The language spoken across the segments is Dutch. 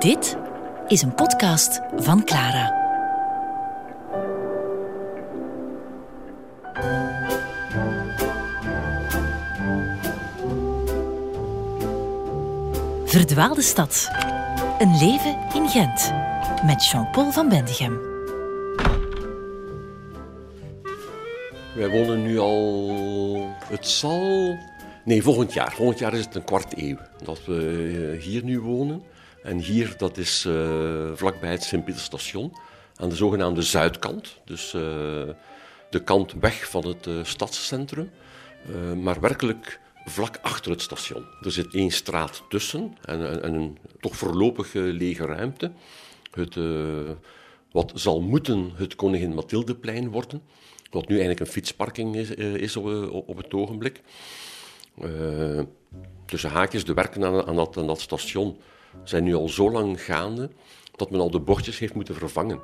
Dit is een podcast van Clara. Verdwaalde stad. Een leven in Gent. Met Jean-Paul van Bendigem. Wij wonen nu al. Het zal. Nee, volgend jaar. Volgend jaar is het een kwart eeuw dat we eh, hier nu wonen. En hier, dat is uh, vlakbij het Sint-Pieterstation, aan de zogenaamde zuidkant. Dus uh, de kant weg van het uh, stadscentrum, maar werkelijk vlak achter het station. Er zit één straat tussen en, en een toch voorlopig lege ruimte. Het, wat zal moeten het Koningin Mathildeplein worden, wat nu eigenlijk een fietsparking is, is op, het ogenblik. tussen haakjes, de werken aan, aan, aan dat station zijn nu al zo lang gaande dat men al de bordjes heeft moeten vervangen.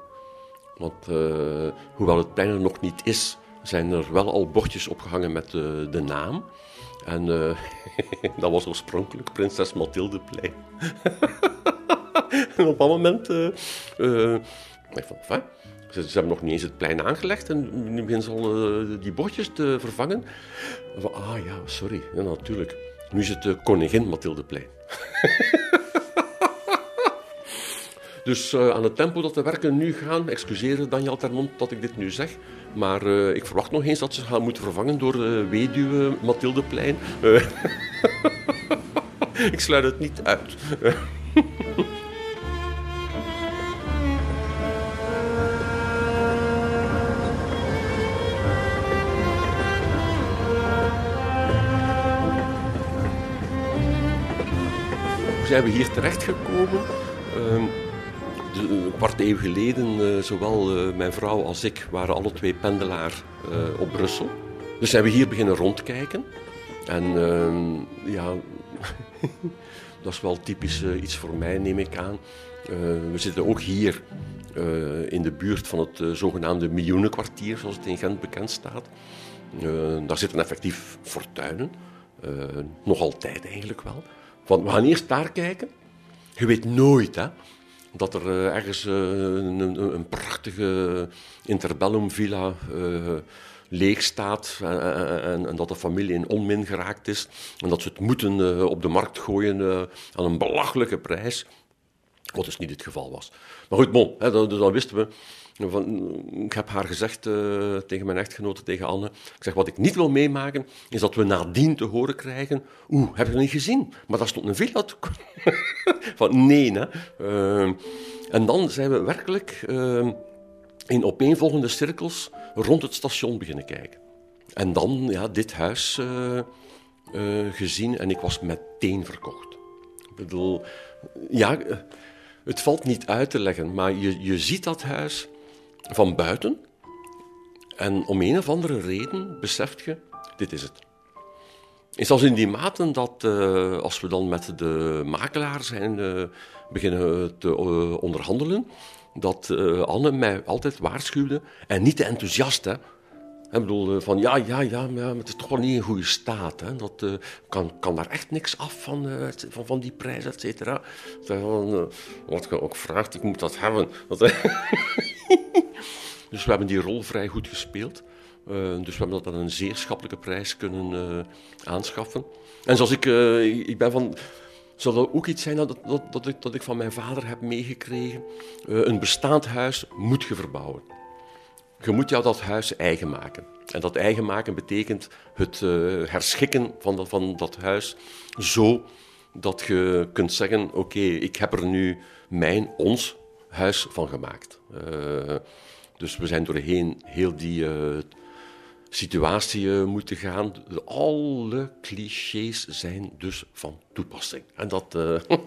Want uh, hoewel het plein er nog niet is, zijn er wel al bordjes opgehangen met de, de naam. En uh, dat was oorspronkelijk Prinses Mathildeplein. en op dat moment. Van, ze, ze, hebben nog niet eens het plein aangelegd en nu beginnen ze al die bordjes te vervangen. Van, ah ja, sorry, ja, natuurlijk. Nu is het Koningin Mathildeplein. Dus uh, aan het tempo dat de werken nu gaan, excuseer Daniel Termont dat ik dit nu zeg, maar uh, ik verwacht nog eens dat ze gaan moeten vervangen door uh, weduwe Mathildeplein. ik sluit het niet uit. Hoe zijn we hier terechtgekomen? Uh, een kwart eeuw geleden, uh, zowel uh, mijn vrouw als ik waren alle twee pendelaar op Brussel. Dus zijn we hier beginnen rondkijken. En ja, dat is wel typisch iets voor mij, neem ik aan. we zitten ook hier in de buurt van het zogenaamde miljoenenkwartier, zoals het in Gent bekend staat. daar zitten effectief fortuinen. nog altijd eigenlijk wel. Want we gaan eerst daar kijken. Je weet nooit, hè dat er uh, ergens uh, een, prachtige interbellum villa uh, leeg staat en, dat de familie in onmin geraakt is en dat ze het moeten op de markt gooien aan een belachelijke prijs. Wat dus niet het geval was. Maar goed, bon, hè, dan wisten we van, ik heb haar gezegd uh, tegen mijn echtgenote, tegen Anne. Ik zeg, wat ik niet wil meemaken, is dat we nadien te horen krijgen. Oeh, heb je het niet gezien? Maar daar stond een villa. van nee, hè. Uh, en dan zijn we werkelijk uh, in opeenvolgende cirkels rond het station beginnen kijken. En dan ja, dit huis gezien en ik was meteen verkocht. Ik bedoel, ja, het valt niet uit te leggen, maar je, je ziet dat huis van buiten. En om een of andere reden beseft je, dit is het. En zelfs in die mate dat uh, als we dan met de makelaar zijn uh, beginnen te uh, onderhandelen, dat Anne mij altijd waarschuwde, en niet te enthousiast, hè. Ik bedoel, van ja, ja, ja, maar het is toch wel niet in goede staat. Hè. Dat kan, kan daar echt niks af van, van, van die prijs, et cetera. wat je ook vraagt, ik moet dat hebben. Dus we hebben die rol vrij goed gespeeld. Uh, dus we hebben dat aan een zeer schappelijke prijs kunnen uh, aanschaffen. En zoals ik, uh, ik ben van. Zou dat ook iets zijn dat, dat, dat, ik, dat ik van mijn vader heb meegekregen? een bestaand huis moet je verbouwen. Je moet jou dat huis eigen maken. En dat eigen maken betekent het herschikken van dat, van dat huis zo dat je kunt zeggen: Oké, ik heb er nu mijn, ons huis van gemaakt. Dus we zijn doorheen heel die uh, situatie uh, moeten gaan. Alle clichés zijn dus van toepassing. En dat. Uh,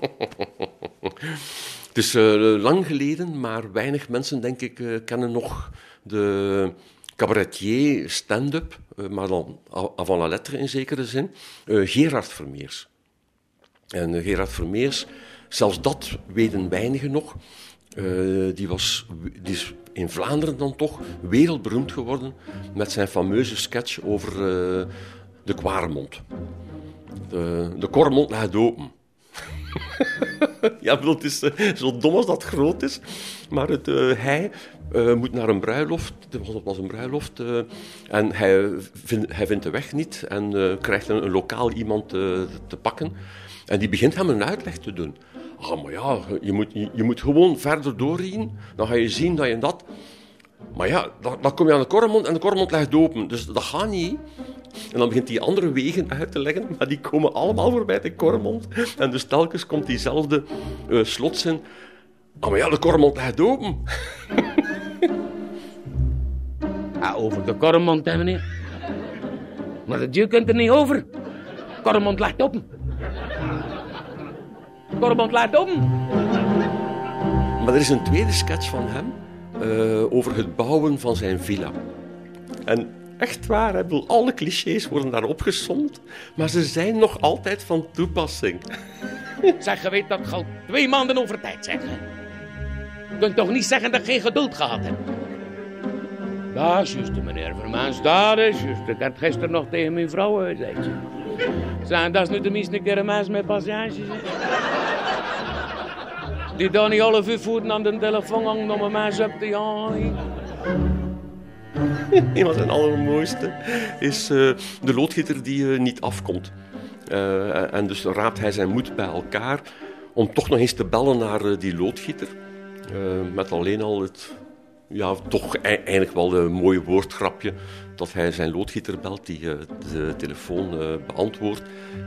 het is lang geleden, maar weinig mensen, denk ik, kennen nog de cabaretier stand-up, maar dan avant la lettre in zekere zin, Gerard Vermeers. En Gerard Vermeers, zelfs dat weten weinigen nog. Uh, die, was, die is in Vlaanderen dan toch wereldberoemd geworden met zijn fameuze sketch over uh, de Kwaremond. De, de Kormond ligt open. ja, het is eh, zo dom als dat groot is. Maar het, eh, hij eh, moet naar een bruiloft. Het was, het een bruiloft. eh, en hij, vind- hij vindt de weg niet en eh, krijgt een, een lokaal iemand eh, te pakken. En die begint hem een uitleg te doen. Ah, maar ja, je moet, je, moet gewoon verder doorrijden. Dan ga je zien dat je dat... Maar ja, dan, dan kom je aan de Kormond en de Kormond ligt open. Dus dat gaat niet. En dan begint hij andere wegen uit te leggen, maar die komen allemaal voorbij de Kormond. En dus telkens komt diezelfde eh slotzin. Ah, maar ja, de Kormond ligt open. Ah, over de Kormond, hè, meneer. Maar de deur kunt er niet over. Kormond ligt open. Kormond ligt open. Maar er is een tweede sketch van hem eh, over het bouwen van zijn villa. En echt waar, hè, alle clichés worden daar opgesomd, maar ze zijn nog altijd van toepassing. Zeg, je weet dat je al twee maanden over tijd hè? Je kunt toch niet zeggen dat je geen geduld gehad hebt? Dat is juist, meneer Vermaans, dat is juist. Ik had gisteren nog tegen mijn vrouw gezegd. Zijn dat is nu tenminste een keer een met zeg. Die dan niet alle voeten aan de telefoon hangt om een mens op te jagen. Een van zijn allermooiste is eh, de loodgieter die eh, niet afkomt. Eh, en dus raapt hij zijn moed bij elkaar om toch nog eens te bellen naar die loodgieter. Met alleen al het, ja, toch e- eigenlijk wel een mooie woordgrapje dat hij zijn loodgieter belt die eh, de telefoon eh, beantwoordt.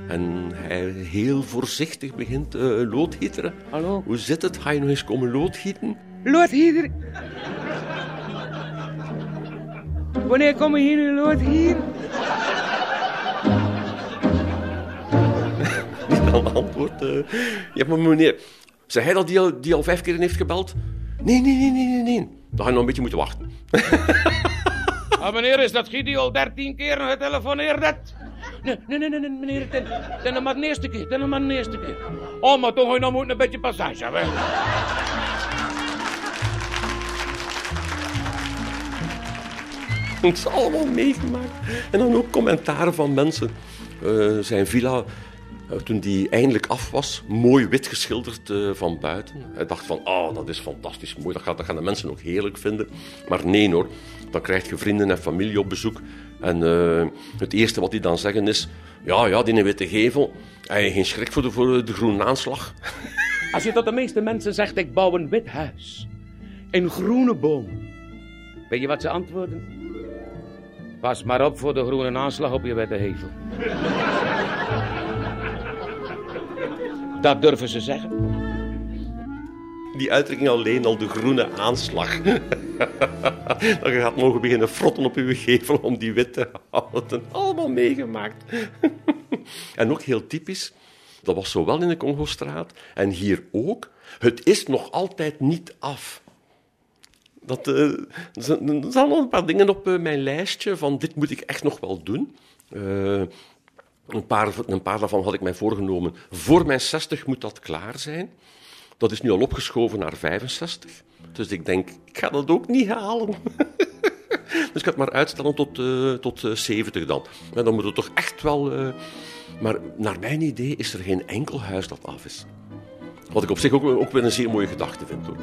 En hij heel voorzichtig begint eh loodgieteren. Hallo? Hoe zit het? Ga je nog eens komen loodgieten? Loodgieter. Wanneer kom je hier nu, loodgieter? Die dan antwoordt... eh, ja, maar meneer, zei hij dat die al, die al vijf keer heeft gebeld? Nee, nee, nee, nee, nee, nee. Dan ga je nog een beetje moeten wachten. Ah, meneer, is dat Gideon al dertien keer getelefoneerd? Nee, nee, nee, nee, nee, meneer, ten, ten maar de eerste keer, ten maar de eerste keer. Oh, maar toch, nou moet een beetje passage hebben. Het is allemaal meegemaakt. En dan ook commentaren van mensen. Eh, zijn villa, toen die eindelijk af was, mooi wit geschilderd eh, van buiten. Hij dacht van, oh, dat is fantastisch mooi, dat, gaan de mensen ook heerlijk vinden. Maar nee hoor, dan krijg je vrienden en familie op bezoek. En eh, het eerste wat die dan zeggen is, ja, ja, die witte gevel, hij heeft geen schrik voor de, groene aanslag. Als je tot de meeste mensen zegt, ik bouw een wit huis. En groene bomen. Weet je wat ze antwoorden? Pas maar op voor de groene aanslag op je witte hevel. Dat durven ze zeggen. Die uitdrukking alleen al de groene aanslag. dat je gaat mogen beginnen frotten op uw gevel om die wit te houden. Allemaal meegemaakt. en ook heel typisch, dat was zowel in de Congostraat en hier ook. Het is nog altijd niet af. Dat, eh, er zijn- nog een paar dingen op eh, mijn lijstje van dit moet ik echt nog wel doen. Eh, een, paar, een paar daarvan had ik mij voorgenomen. Voor mijn 60 moet dat klaar zijn. Dat is nu al opgeschoven naar 65. Dus ik denk, ik ga dat ook niet halen. dus ik ga het maar uitstellen tot, eh, tot eh, 70 dan. Maar dan moet het toch echt wel... eh, Maar naar mijn idee is er geen enkel huis dat af is. Wat ik op zich ook, ook weer een zeer mooie gedachte vind. Hoor.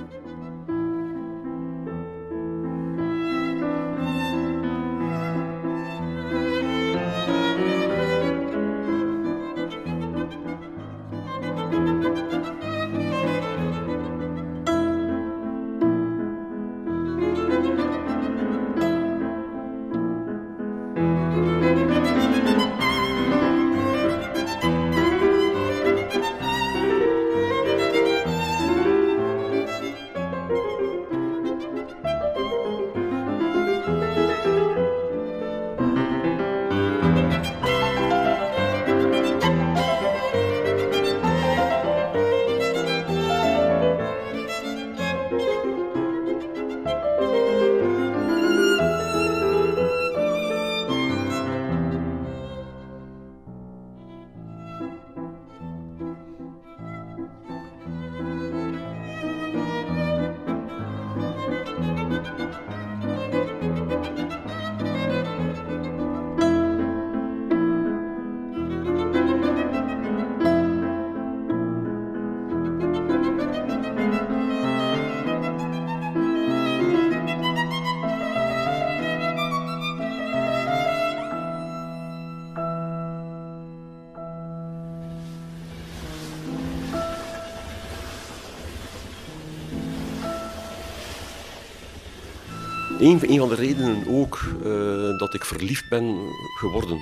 Een, van de redenen ook uh, dat ik verliefd ben geworden,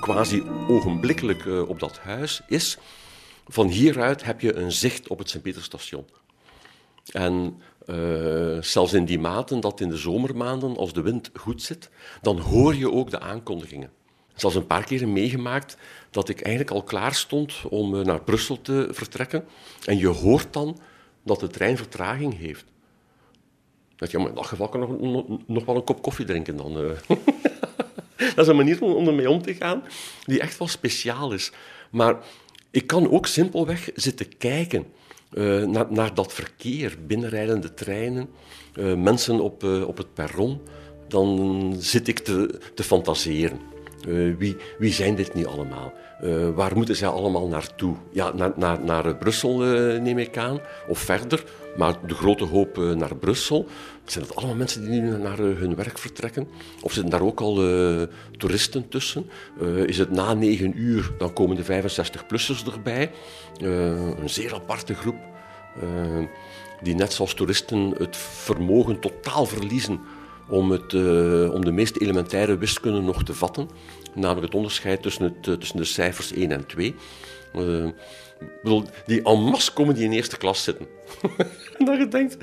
quasi ogenblikkelijk uh, op dat huis, is van hieruit heb je een zicht op het Sint-Peterstation. En uh, zelfs in die maten dat in de zomermaanden, als de wind goed zit, dan hoor je ook de aankondigingen. Zelfs een paar keer meegemaakt dat ik eigenlijk al klaar stond om naar Brussel te vertrekken. En je hoort dan dat de trein vertraging heeft. Dat je, in dat geval kan nog, nog, wel een kop koffie drinken dan. Uh. dat is een manier om, ermee om te gaan die echt wel speciaal is. Maar ik kan ook simpelweg zitten kijken uh, naar, naar, dat verkeer, binnenrijdende treinen, uh, mensen op, op het perron. Dan zit ik te, te fantaseren. wie, wie zijn dit nu allemaal? waar moeten zij allemaal naartoe? Ja, naar, naar, naar Brussel neem ik aan, of verder. Maar de grote hoop naar Brussel. Zijn dat allemaal mensen die nu naar eh, hun werk vertrekken? Of zitten daar ook al uh, toeristen tussen? Is het na negen uur, dan komen de 65-plussers erbij. een zeer aparte groep. die net zoals toeristen het vermogen totaal verliezen om, het, om de meest elementaire wiskunde nog te vatten. Namelijk het onderscheid tussen, het, tussen de cijfers 1 en 2 bedoel, die en masse komen die in eerste klas zitten. en dat je denkt,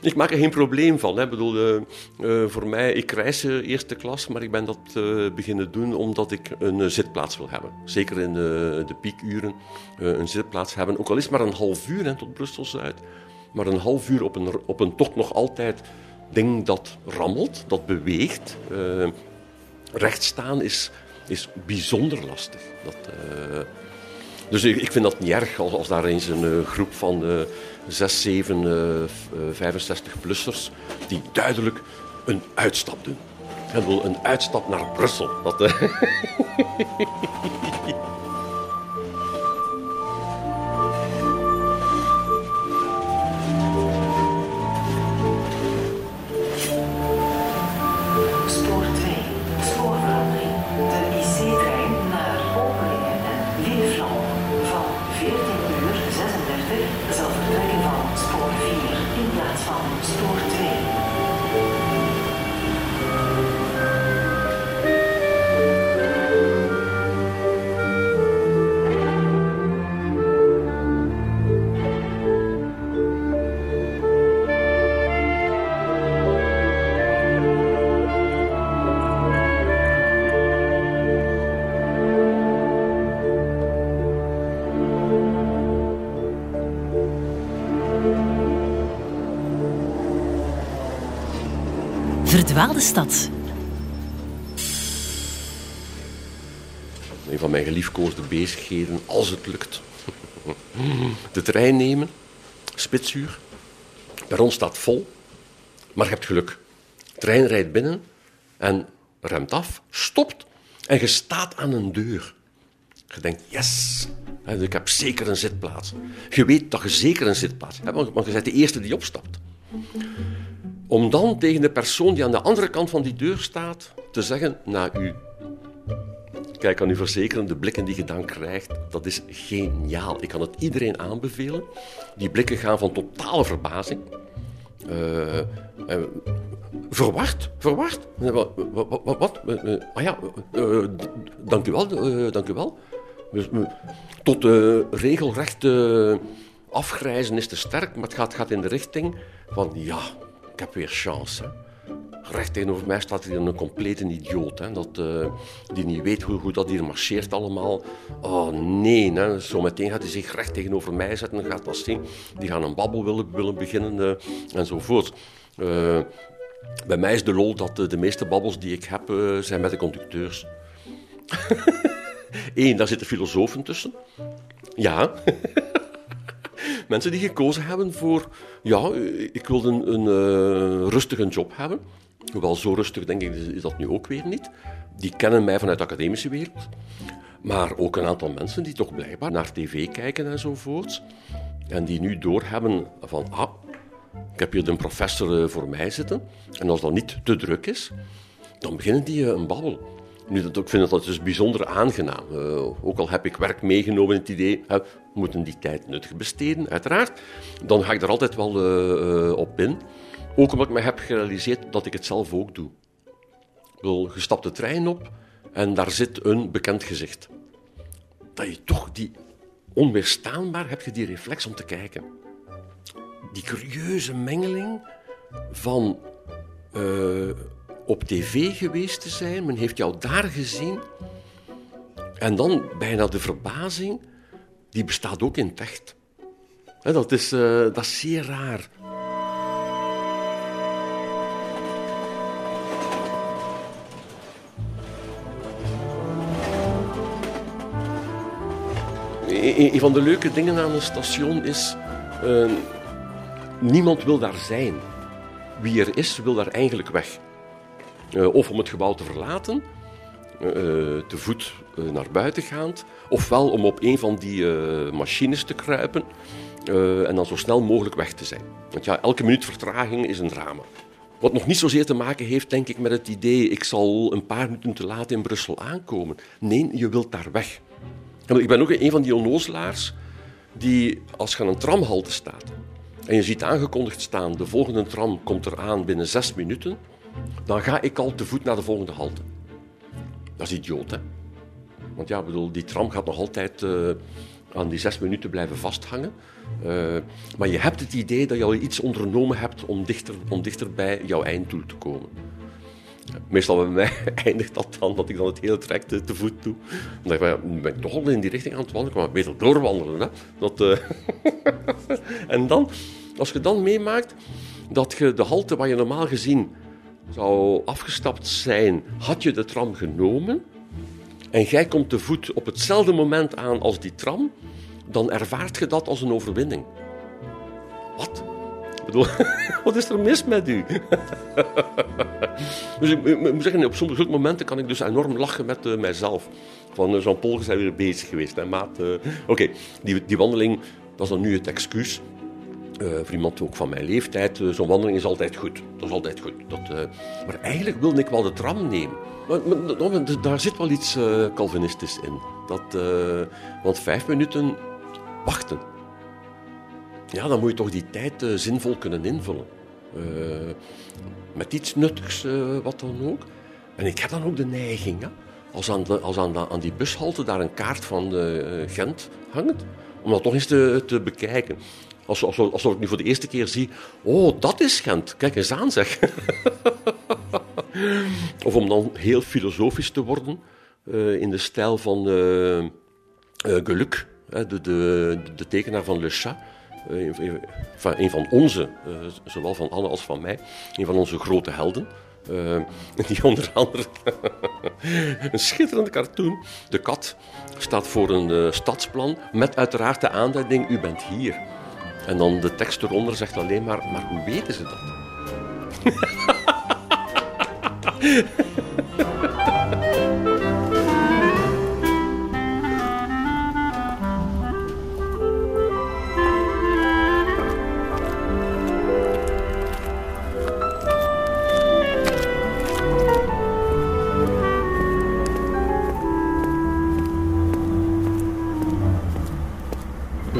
ik maak er geen probleem van. Hè. Bedoel, uh, uh, voor mij, ik reis eerste klas, maar ik ben dat beginnen doen omdat ik een zitplaats wil hebben. Zeker in de, de piekuren een zitplaats hebben. Ook al is het maar een half uur hè, tot Brussel-Zuid. Maar een half uur op een, op een toch nog altijd ding dat rammelt, dat beweegt. recht staan is, is bijzonder lastig. Dat, dus ik, ik vind dat niet erg als, daar eens een uh, groep van uh, 6, 7, uh, 65-plussers die duidelijk een uitstap doen. En wil een uitstap naar Brussel. Dat, Verdwaalde stad. Een van mijn geliefkoosde bezigheden, als het lukt. De trein nemen, spitsuur. Perron staat vol, maar je hebt geluk. De trein rijdt binnen en remt af, stopt en je staat aan een deur. Je denkt, yes, ik heb zeker een zitplaats. Je weet dat je zeker een zitplaats hebt, want je bent de eerste die opstapt. Om dan tegen de persoon die aan de andere kant van die deur staat te zeggen, na u. Kijk, ik kan u verzekeren, de blikken die je dan krijgt, dat is geniaal. Ik kan het iedereen aanbevelen. Die blikken gaan van totale verbazing. Uh, uh, verwacht, verwacht. Wat? wat, wat, uh, ah ja, dank u wel, dank u wel. Dus, tot regelrecht afgrijzen is te sterk, maar het gaat, gaat in de richting van ja, ik heb weer chance. Recht tegenover mij staat hier een complete idioot. Hè, dat, uh, die niet weet hoe, hoe dat hier marcheert allemaal. Oh nee, hè, zo meteen gaat hij zich recht tegenover mij zetten en gaat dat zien. Die gaan een babbel willen, beginnen uh, enzovoort. Uh, bij mij is de lol dat de meeste babbels die ik heb zijn met de conducteurs. Eén, daar zitten filosofen tussen. Ja. Mensen die gekozen hebben voor, ja, ik wil een, een uh, rustige job hebben. Hoewel zo rustig denk ik is dat nu ook weer niet. Die kennen mij vanuit de academische wereld. Maar ook een aantal mensen die toch blijkbaar naar tv kijken enzovoorts. En die nu doorhebben van, ah, ik heb hier een professor eh, voor mij zitten. En als dat niet te druk is, dan beginnen die eh, een babbel. Nu, dat, ik vind dat dus bijzonder aangenaam. Uh, ook al heb ik werk meegenomen in het idee, we moeten die tijd nuttig besteden, uiteraard. Dan ga ik er altijd wel uh, op in. Ook omdat ik me heb gerealiseerd dat ik het zelf ook doe. Ik bedoel, je stapt de trein op en daar zit een bekend gezicht. Dat je toch die onweerstaanbaar heb je die reflex om te kijken. Die curieuze mengeling van eh, op tv geweest te zijn, men heeft jou daar gezien. En dan bijna de verbazing, die bestaat ook in het dat, is, uh, dat is zeer raar. Een van de leuke dingen aan een station is, uh, niemand wil daar zijn. Wie er is, wil daar eigenlijk weg. Uh, of om het gebouw te verlaten, uh, te voet naar buiten gaand, ofwel om op een van die machines te kruipen en dan zo snel mogelijk weg te zijn. Want ja, elke minuut vertraging is een drama. Wat nog niet zozeer te maken heeft, denk ik, met het idee ik zal een paar minuten te laat in Brussel aankomen. Nee, je wilt daar weg. Ik ben ook een van die onnozelaars die, als je aan een tramhalte staat en je ziet aangekondigd staan, de volgende tram komt eraan binnen zes minuten, dan ga ik al te voet naar de volgende halte. Dat is idioot, hè? Want ja, bedoel, die tram gaat nog altijd uh, aan die zes minuten blijven vasthangen. Uh, maar je hebt het idee dat je al iets ondernomen hebt om dichter, om dichter bij jouw einddoel te komen. Meestal bij mij eindigt dat dan dat ik dan het hele traject te, voet doe. Dan denk ik, nu ben ik toch al in die richting aan het wandelen, maar beter doorwandelen. Hè? Dat, uh... en dan, als je dan meemaakt dat je de halte waar je normaal gezien zou afgestapt zijn, had je de tram genomen en jij komt te voet op hetzelfde moment aan als die tram, dan ervaart je dat als een overwinning. Wat? bedoel, wat is er mis met u? dus ik, moet zeggen, op sommige momenten kan ik dus enorm lachen met uh, mijzelf. Van uh, Jean-Paul, zijn weer bezig geweest. Hè, maat. Uh, Oké, die, die wandeling, dat is dan nu het excuus. Voor iemand ook van mijn leeftijd, zo'n wandeling is altijd goed. Dat is altijd goed. Dat, maar eigenlijk wilde ik wel de tram nemen. Maar, maar daar zit wel iets Calvinistisch in. Dat, want vijf minuten wachten ja, dan moet je toch die tijd zinvol kunnen invullen. Met iets nuttigs, wat dan ook. En ik heb dan ook de neiging, als, aan, als aan, aan die bushalte daar een kaart van Gent hangt, om dat toch eens te bekijken. Als, als, als, als ik nu voor de eerste keer zie, oh, dat is Gent, kijk eens aan zeg. of om dan heel filosofisch te worden, in de stijl van Geluk, de, de, de tekenaar van Le Chat een van onze, eh, zowel van Anne als van mij, een van onze grote helden. Uh, die onder andere een schitterende cartoon. De kat staat voor een uh, stadsplan met uiteraard de aanduiding: U bent hier. En dan de tekst eronder zegt alleen maar: Maar hoe weten ze dat?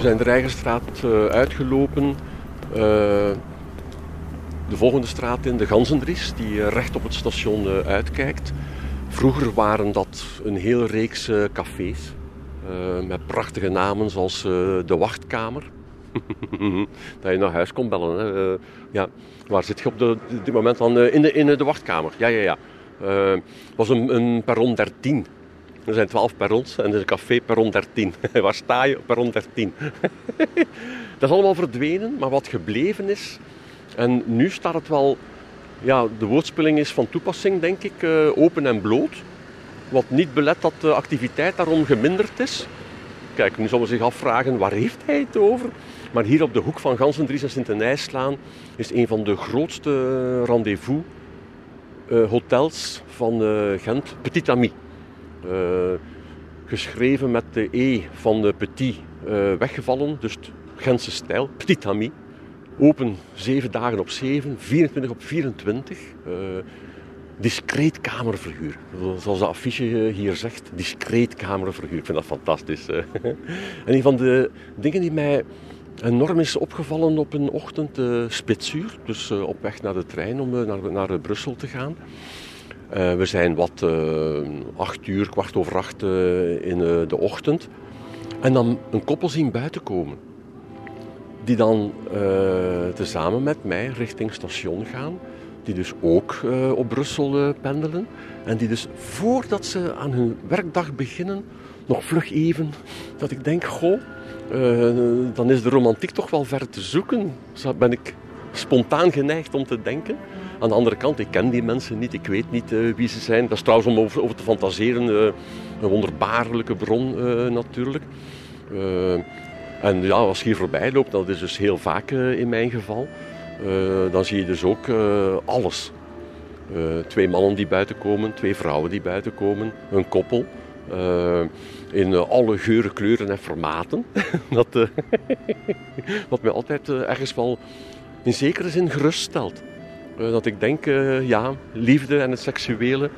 We zijn de Rijgerstraat uh, uitgelopen. Uh, de volgende straat in, de Ganzendries, die eh, recht op het station uitkijkt. Vroeger waren dat een hele reeks cafés. met prachtige namen zoals de Wachtkamer. dat je naar huis kon bellen. Hè. ja, waar zit je op dit moment dan? in, de, in de Wachtkamer. Ja, ja, ja. Het was een, een perron 13. Er zijn 12 perrons en er is een café perron 13. Waar sta je? Perron 13. dat is allemaal verdwenen, maar wat gebleven is. En nu staat het wel. Ja, de woordspeling is van toepassing, denk ik. Uh, open en bloot. Wat niet belet dat de activiteit daarom geminderd is. Kijk, nu zullen we zich afvragen, waar heeft hij het over? Maar hier op de hoek van Gansendries en Sint-Nijslaan is een van de grootste rendezvous uh, hotels van uh, Gent, Petit Ami. Uh, geschreven met de E van de Petit uh, weggevallen, dus Gentse stijl, Petit Ami. Open 7 dagen op 7, 24 op 24. Uh, discreet kamerverhuur. Zoals de affiche hier zegt, discreet kamerverhuur. Ik vind dat fantastisch. en een van de dingen die mij enorm is opgevallen op een ochtend, uh, spitsuur, dus op weg naar de trein om naar, naar Brussel te gaan. We zijn wat acht uur, kwart over acht in de ochtend. En dan een koppel zien buiten komen. Die dan tezamen met mij richting station gaan die dus ook op Brussel pendelen. En die dus voordat ze aan hun werkdag beginnen, nog vlug even, dat ik denk, goh, dan is de romantiek toch wel ver te zoeken. Zo ben ik spontaan geneigd om te denken. Aan de andere kant, ik ken die mensen niet, ik weet niet wie ze zijn. Dat is trouwens om over, over te fantaseren een wonderbaarlijke bron natuurlijk. en ja, als je hier voorbij loopt, dat is dus heel vaak in mijn geval, dan zie je dus ook alles. Twee mannen die buiten komen, twee vrouwen die buiten komen, een koppel. in alle geuren, kleuren en formaten. dat, wat mij altijd ergens wel in zekere zin geruststelt. Dat ik denk, ja, liefde en het seksuele.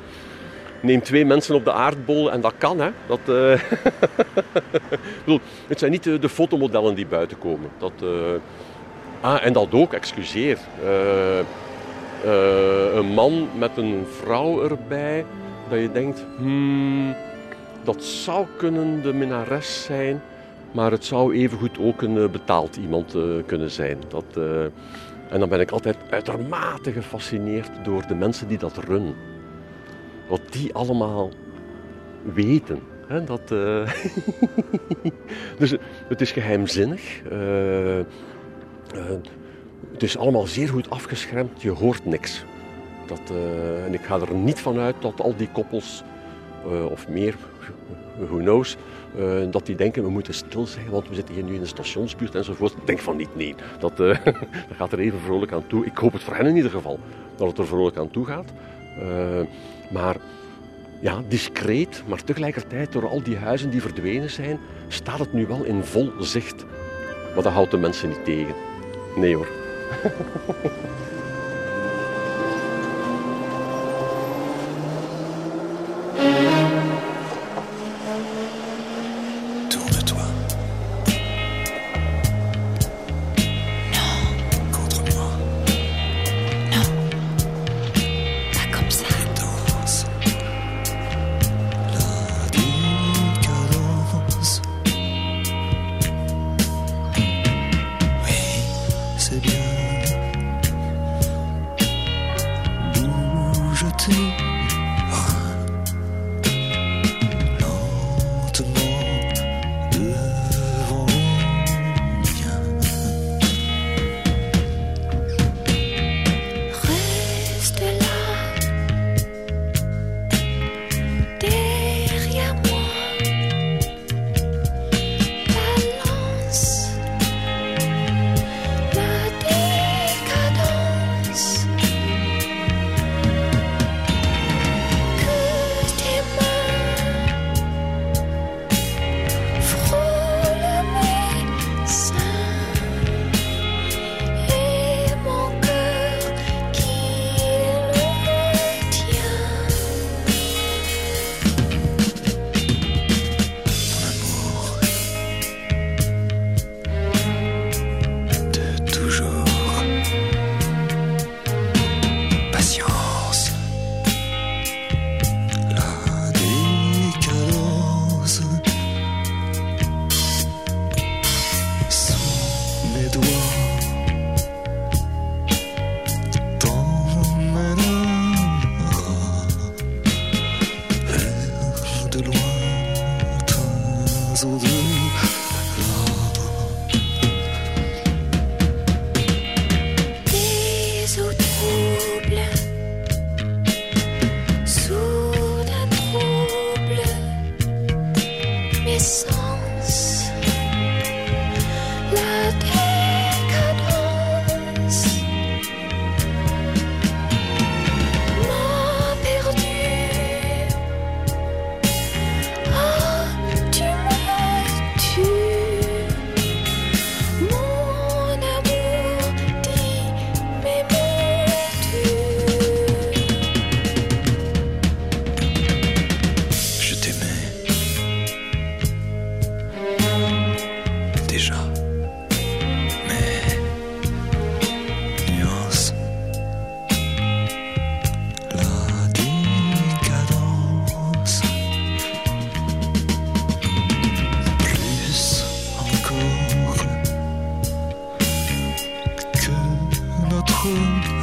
Neem twee mensen op de aardbol en dat kan, hè. Dat, bedoel, het zijn niet de, de fotomodellen die buiten komen. Dat, Ah, en dat ook, excuseer. Een man met een vrouw erbij, dat je denkt, hmm, dat zou kunnen de minares zijn, maar het zou evengoed ook een eh, betaald iemand kunnen zijn. Dat, en dan ben ik altijd uitermate gefascineerd door de mensen die dat runnen. Wat die allemaal weten. Dat, dus het is geheimzinnig. Uh, het is allemaal zeer goed afgeschermd, je hoort niks. Dat, en ik ga er niet van uit dat al die koppels, of meer, who knows, dat die denken we moeten stil zijn, want we zitten hier nu in de stationsbuurt enzovoort. Ik denk van niet, nee. Dat, dat gaat er even vrolijk aan toe. Ik hoop het voor hen in ieder geval, dat het er vrolijk aan toe gaat. maar ja, discreet, maar tegelijkertijd door al die huizen die verdwenen zijn, staat het nu wel in vol zicht. Maar dat houdt de mensen niet tegen. Nee hoor. 哭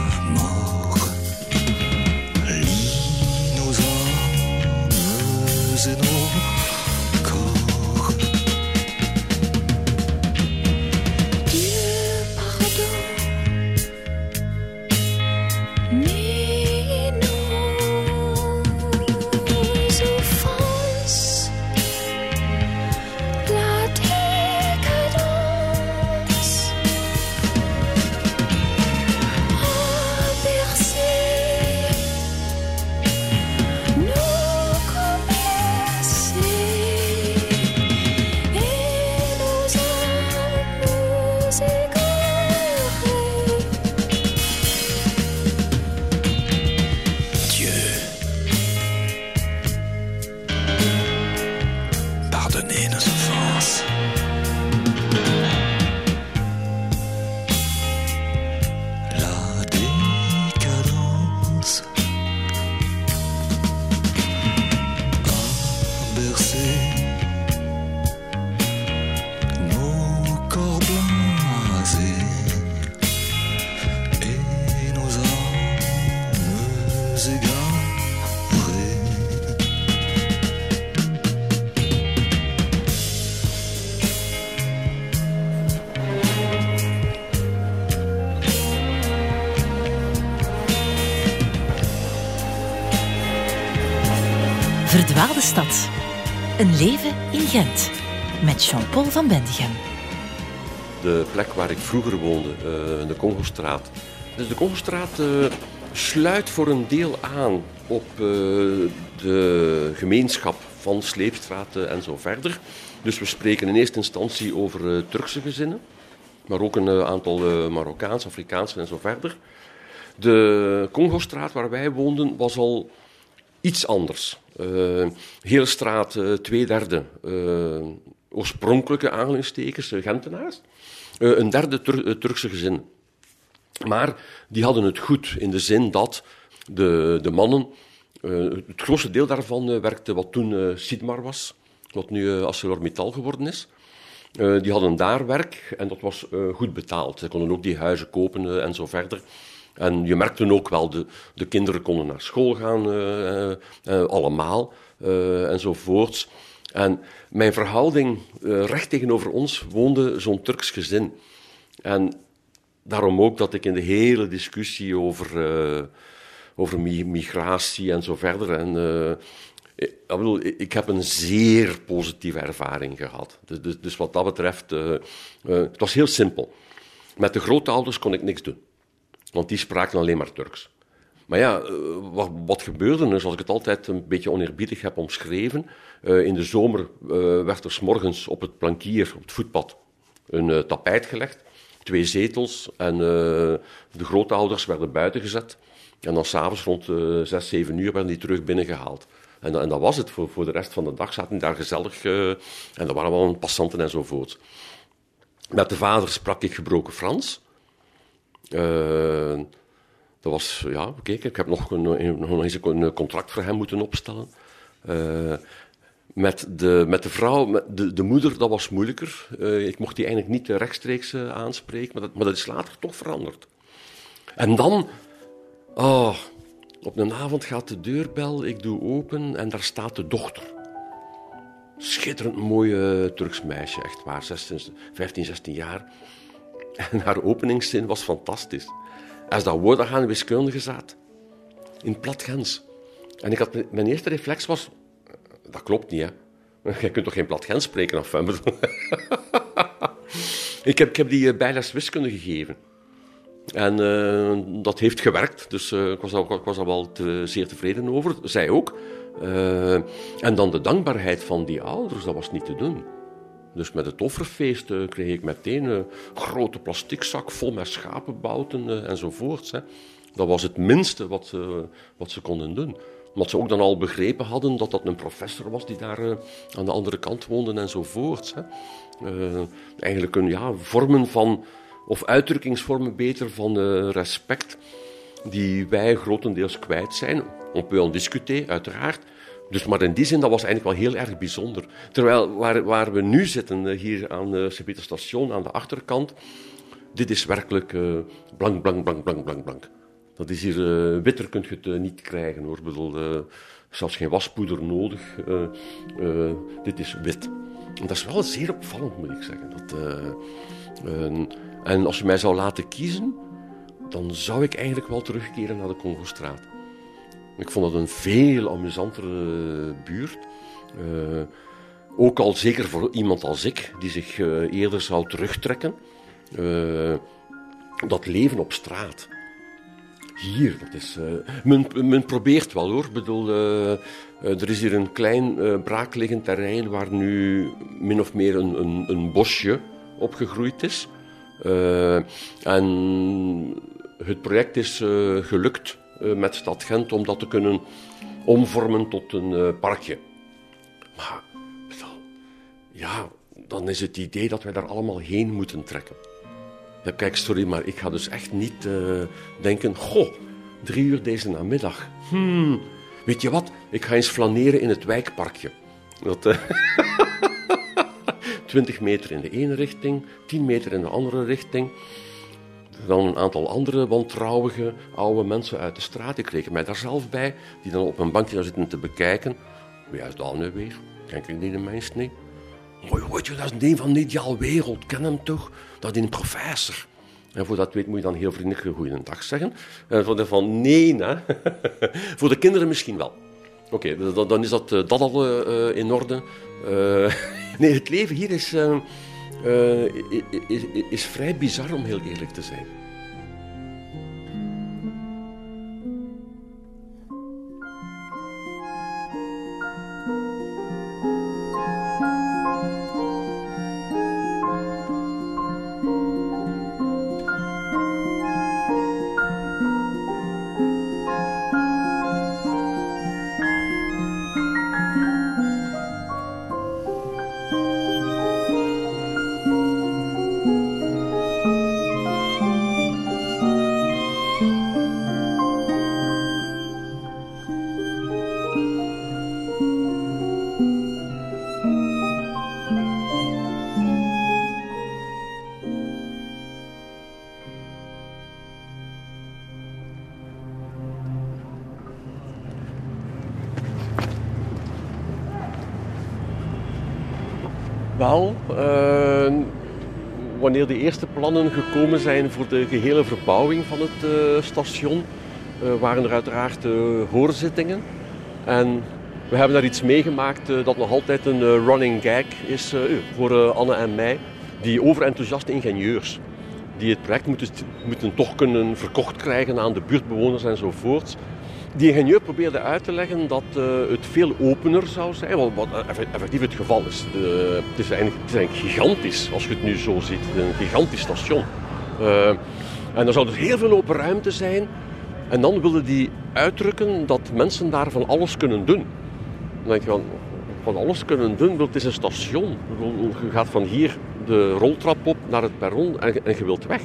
leven in Gent. Met Jean-Paul van Bendigem. De plek waar ik vroeger woonde, uh, de Congostraat. Dus de Congostraat uh, sluit voor een deel aan op uh, de gemeenschap van Sleepstraten en zo verder. Dus we spreken in eerste instantie over Turkse gezinnen, maar ook een aantal Marokkaanse, Afrikaanse en zo verder. De Congostraat waar wij woonden was al iets anders. Uh, hele straat, uh, twee derde uh, oorspronkelijke aanhalingstekens, Gentenaars. een derde Tur Turkse gezin. Maar die hadden het goed in de zin dat de, de mannen, het grootste deel daarvan werkte wat toen Sidmar was, wat nu ArcelorMittal geworden is. die hadden daar werk en dat was goed betaald. Ze konden ook die huizen kopen en zo verder. En je merkte ook wel, de, de kinderen konden naar school gaan, uh, uh, allemaal, enzovoorts. En mijn verhouding, recht tegenover ons, woonde zo'n Turks gezin. En daarom ook dat ik in de hele discussie over, over migratie en zo verder... En, ik, bedoel, ik heb een zeer positieve ervaring gehad. Dus, dus, dus wat dat betreft, het was heel simpel. Met de grootouders kon ik niks doen. Want die spraken alleen maar Turks. Maar ja, eh, wat, gebeurde er, zoals ik het altijd een beetje oneerbiedig heb omschreven, uh, in de zomer uh, werd er s morgens op het plankier, op het voetpad, een tapijt gelegd, twee zetels en de grootouders werden buiten gezet. En dan s'avonds rond zes, zeven uur werden die terug binnengehaald. En, en dat was het. Voor, voor de rest van de dag zaten die daar gezellig en dat waren wel passanten enzovoort. Met de vader sprak ik gebroken Frans. Uh, dat was, ja, kijk, ik heb nog, een, eens een contract voor hem moeten opstellen. Uh, met, de, met de vrouw, de, de moeder, dat was moeilijker. Uh, ik mocht die eigenlijk niet rechtstreeks aanspreken, maar dat, maar dat is later toch veranderd. En dan, oh, op een avond gaat de deurbel, ik doe open en daar staat de dochter. Schitterend mooie Turks meisje, echt waar, 16, 15, 16 jaar. En haar openingszin was fantastisch. Als dat woord aan wiskundige zat, in plat Gens. En ik had, mijn eerste reflex was, dat klopt niet, hè. Je kunt toch geen plat Gens spreken of ik, heb, ik heb die uh, bijles wiskunde gegeven. En uh, dat heeft gewerkt, dus uh, ik, was daar, was wel zeer tevreden over. Zij ook. en dan de dankbaarheid van die ouders, dat was niet te doen. Dus met het offerfeest uh, kreeg ik meteen een grote plasticzak vol met schapenbouten uh, enzovoorts. Hè. Dat was het minste wat, uh, wat ze konden doen. Omdat ze ook dan al begrepen hadden dat dat een professor was die daar aan de andere kant woonde enzovoorts. Hè. eigenlijk een ja, vormen van, of uitdrukkingsvormen beter van respect, die wij grotendeels kwijt zijn. On peut en uiteraard. Dus, maar in die zin, dat was eigenlijk wel heel erg bijzonder. Terwijl waar, waar we nu zitten, eh, hier aan de sint Station, aan de achterkant, dit is werkelijk uh, blank, blank, blank, blank, blank, blank. Dat is hier, witter kunt je het niet krijgen hoor. Ik bedoel, zelfs geen waspoeder nodig. dit is wit. En dat is wel zeer opvallend, moet ik zeggen. Dat, en als je mij zou laten kiezen, dan zou ik eigenlijk wel terugkeren naar de Congostraat. Ik vond het een veel amusantere buurt. Uh, ook al zeker voor iemand als ik, die zich uh, eerder zou terugtrekken. Dat leven op straat. Hier, dat is. Men, men, probeert wel hoor. Ik bedoel, er is hier een klein braakliggend terrein waar nu min of meer een, een, een bosje opgegroeid is. en het project is gelukt met Stad Gent om dat te kunnen omvormen tot een uh, parkje. Maar ja, dan is het idee dat wij daar allemaal heen moeten trekken. Ja, kijk, sorry, maar ik ga dus echt niet uh, denken: goh, drie uur deze namiddag. Hmm, weet je wat? Ik ga eens flaneren in het wijkparkje. Dat, 20 meter in de ene richting, 10 meter in de andere richting dan een aantal andere wantrouwige oude mensen uit de straat. Ik kreeg mij daar zelf bij, die dan op een bankje zitten te bekijken. Wie is dat nu weer? Ken ik die de mens niet? Mooi, dat is een van de ideale wereld. Ken hem toch? Dat is een professor. En voor dat weet moet je dan heel vriendelijk goeiedag zeggen. En voor de van nee, hè? voor de kinderen misschien wel. Oké, dan, is dat, dat al in orde. nee, het leven hier is, is, is vrij bizar, om heel eerlijk te zijn. Wanneer de eerste plannen gekomen zijn voor de gehele verbouwing van het uh, station, uh, waren er uiteraard hoorzittingen. En we hebben daar iets meegemaakt dat nog altijd een running gag is voor Anne en mij. Die overenthousiaste ingenieurs die het project moeten, moeten toch kunnen verkocht krijgen aan de buurtbewoners enzovoort. Die ingenieur probeerde uit te leggen dat uh, het veel opener zou zijn, wat, wat effectief het geval is. De, het, is eigenlijk, gigantisch, als je het nu zo ziet. Een gigantisch station. Uh, en er zou dus heel veel open ruimte zijn. En dan wilde die uitdrukken dat mensen daar van alles kunnen doen. Dan denk je van, van alles kunnen doen, het is een station. Je gaat van hier de roltrap op naar het perron en, en je wilt weg.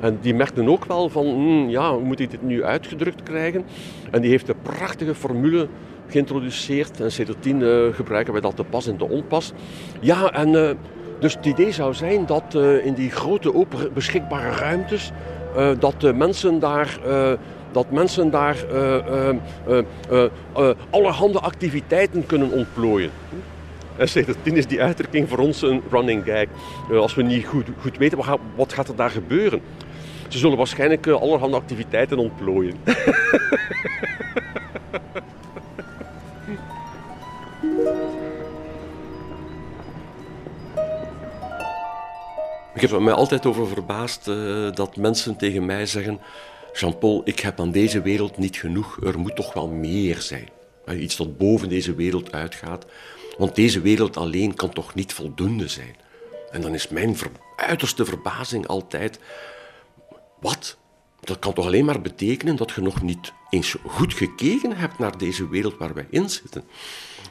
En die merkte ook wel van, hmm, ja, hoe moet ik dit nu uitgedrukt krijgen? En die heeft een prachtige formule geïntroduceerd. En sindsdien uh, gebruiken wij dat te pas en te onpas. Ja, en uh, dus het idee zou zijn dat uh, in die grote open beschikbare ruimtes, dat mensen daar... dat mensen daar allerhande activiteiten kunnen ontplooien. En sindsdien is die uitdrukking voor ons een running gag. als we niet goed, goed weten wat wat gaat er daar gebeuren. Ze zullen waarschijnlijk uh, allerhande activiteiten ontplooien. Ik heb er mij altijd over verbaasd uh, dat mensen tegen mij zeggen: Jean-Paul, ik heb aan deze wereld niet genoeg, er moet toch wel meer zijn. Iets dat boven deze wereld uitgaat. Want deze wereld alleen kan toch niet voldoende zijn. En dan is mijn uiterste verbazing altijd wat? Dat kan toch alleen maar betekenen dat je nog niet eens goed gekeken hebt naar deze wereld waar wij in zitten.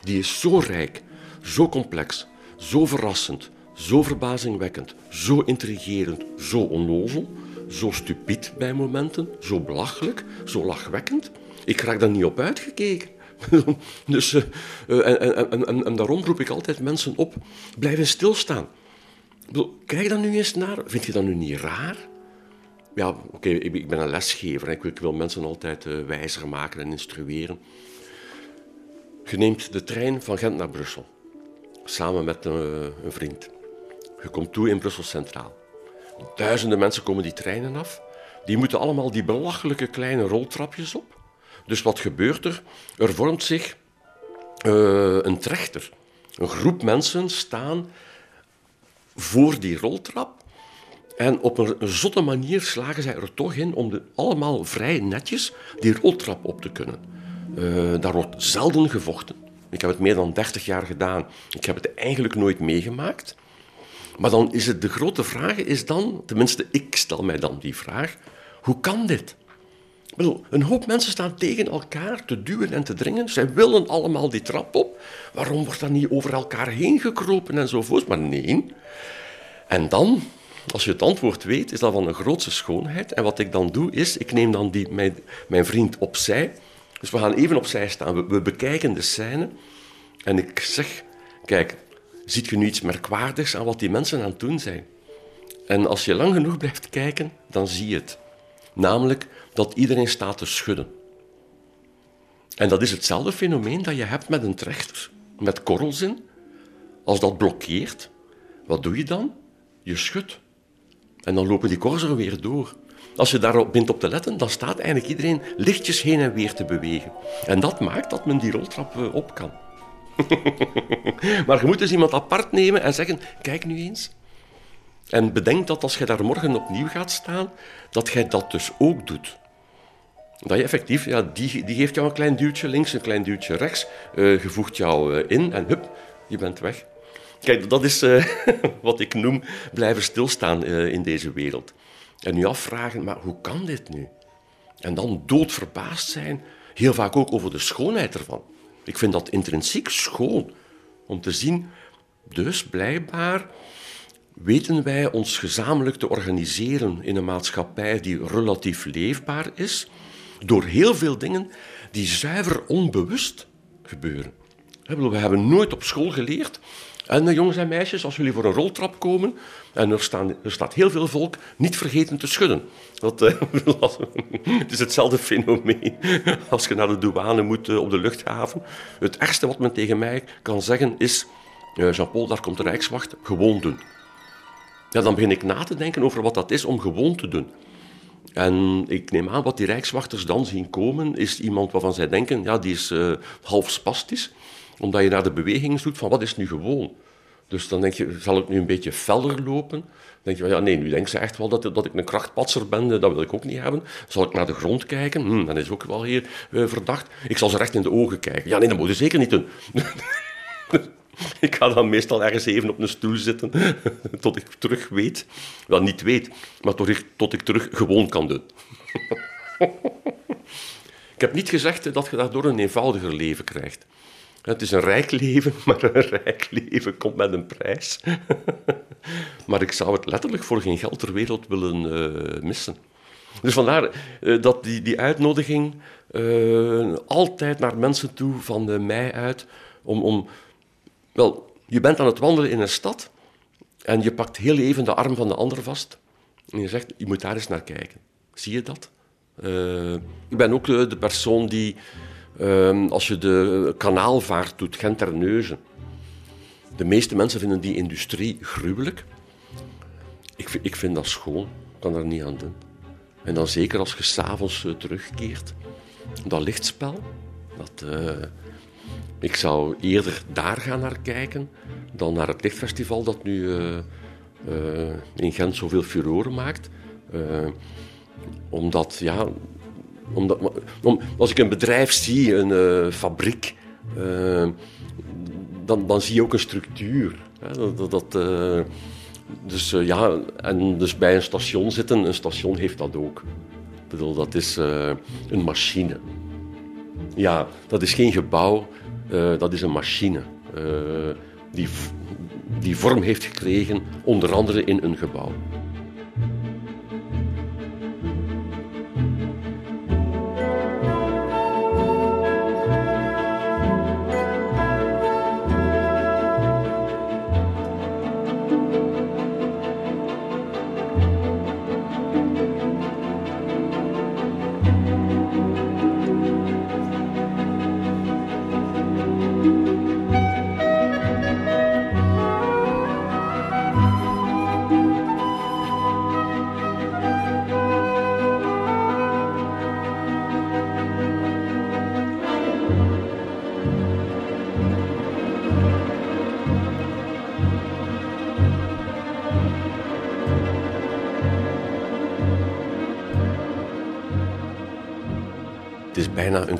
Die is zo rijk, zo complex, zo verrassend, zo verbazingwekkend, zo intrigerend, zo onnozel, zo stupid bij momenten, zo belachelijk, zo lachwekkend. Ik raak daar niet op uitgekeken. dus, uh, en, en, en, en, daarom roep ik altijd mensen op, blijven stilstaan. Kijk dan nu eens naar. Vind je dat nu niet raar? Ja, oké, ik, ben een lesgever. Ik, ik, wil mensen altijd uh, wijzer maken en instrueren. Je neemt de trein van Gent naar Brussel. Samen met uh, een vriend. Je komt toe in Brussel Centraal. Duizenden mensen komen die treinen af. Die moeten allemaal die belachelijke kleine roltrapjes op. Dus wat gebeurt er? Er vormt zich uh, een trechter. Een groep mensen staan voor die roltrap en op een zotte manier slagen zij er toch in om de, allemaal vrij netjes die roltrap op te kunnen. Uh, daar wordt zelden gevochten. Ik heb het meer dan 30 jaar gedaan. Ik heb het eigenlijk nooit meegemaakt. Maar dan is het de grote vraag, is dan, tenminste ik stel mij dan die vraag, hoe kan dit? Bedoel, een hoop mensen staan tegen elkaar te duwen en te dringen. Zij willen allemaal die trap op. Waarom wordt dat niet over elkaar heen gekropen enzovoort? Maar nee. En dan als je het antwoord weet, is dat van een grootste schoonheid. En wat ik dan doe, is, ik neem dan die, mijn, vriend opzij. Dus we gaan even opzij staan. We, we bekijken de scène. En ik zeg, kijk, ziet je nu iets merkwaardigs aan wat die mensen aan het doen zijn? En als je lang genoeg blijft kijken, dan zie je het. Namelijk dat iedereen staat te schudden. En dat is hetzelfde fenomeen dat je hebt met een trechter, met korrels in. Als dat blokkeert, wat doe je dan? Je schudt. En dan lopen die korzen weer door. als je daarop bent op te letten, dan staat eigenlijk iedereen lichtjes heen en weer te bewegen. En dat maakt dat men die roltrap eh, op kan. maar je moet dus iemand apart nemen en zeggen: kijk nu eens. En bedenk dat als je daar morgen opnieuw gaat staan, dat jij dat dus ook doet. Dat je effectief, ja, die, die geeft jou een klein duwtje links, een klein duwtje rechts, uh, je voegt jou uh, in en hup, je bent weg. Kijk, dat is uh, wat ik noem blijven stilstaan in deze wereld. En nu afvragen, maar hoe kan dit nu? En dan doodverbaasd zijn, heel vaak ook over de schoonheid ervan. Ik vind dat intrinsiek schoon om te zien, dus blijkbaar weten wij ons gezamenlijk te organiseren in een maatschappij die relatief leefbaar is, door heel veel dingen die zuiver onbewust gebeuren. We hebben nooit op school geleerd. En jongens en meisjes, als jullie voor een roltrap komen en er, staan, er staat heel veel volk, niet vergeten te schudden. Dat, uh, het is hetzelfde fenomeen als je naar de douane moet uh, op de luchthaven. Het ergste wat men tegen mij kan zeggen is: uh, Jean-Paul, daar komt de Rijkswacht, gewoon doen. Ja, dan begin ik na te denken over wat dat is om gewoon te doen. En ik neem aan, wat die rijkswachters dan zien komen, is iemand waarvan zij denken, ja, die is uh, half omdat je naar de beweging zoekt van wat is nu gewoon. Dus dan denk je, zal het nu een beetje feller lopen? Dan denk je, ja, nee, nu denkt ze echt wel dat, dat ik een krachtpatser ben, dat wil ik ook niet hebben. Zal ik naar de grond kijken? Hm, dan is ook wel hier uh, verdacht. Ik zal ze recht in de ogen kijken. Ja, nee, dat moet je zeker niet doen. Ik ga dan meestal ergens even op een stoel zitten tot ik terug weet. Wel, niet weet, maar tot ik, tot ik terug gewoon kan doen. Ik heb niet gezegd dat je daardoor een eenvoudiger leven krijgt. Het is een rijk leven, maar een rijk leven komt met een prijs. Maar ik zou het letterlijk voor geen geld ter wereld willen uh, missen. Dus vandaar uh, dat die, die uitnodiging uh, altijd naar mensen toe van mij uit om, om wel, je bent aan het wandelen in een stad en je pakt heel even de arm van de ander vast en je zegt, je moet daar eens naar kijken. Zie je dat? Ik ben ook de persoon die, uh, als je de kanaalvaart doet, Gent-Terneuzen, de meeste mensen vinden die industrie gruwelijk. Ik, ik vind dat schoon, ik kan daar niet aan doen. En dan zeker als je s'avonds uh, terugkeert, dat lichtspel, dat... Uh, ik zou eerder daar gaan naar kijken dan naar het lichtfestival dat nu uh, in Gent zoveel furoren maakt. Omdat, ja, om, als ik een bedrijf zie, een fabriek, dan, dan zie je ook een structuur. Hè, dat, dat dus ja, en dus bij een station zitten, een station heeft dat ook. Bedoel, dat is een machine. Ja, dat is geen gebouw, dat is een machine die, die vorm heeft gekregen, onder andere in een gebouw.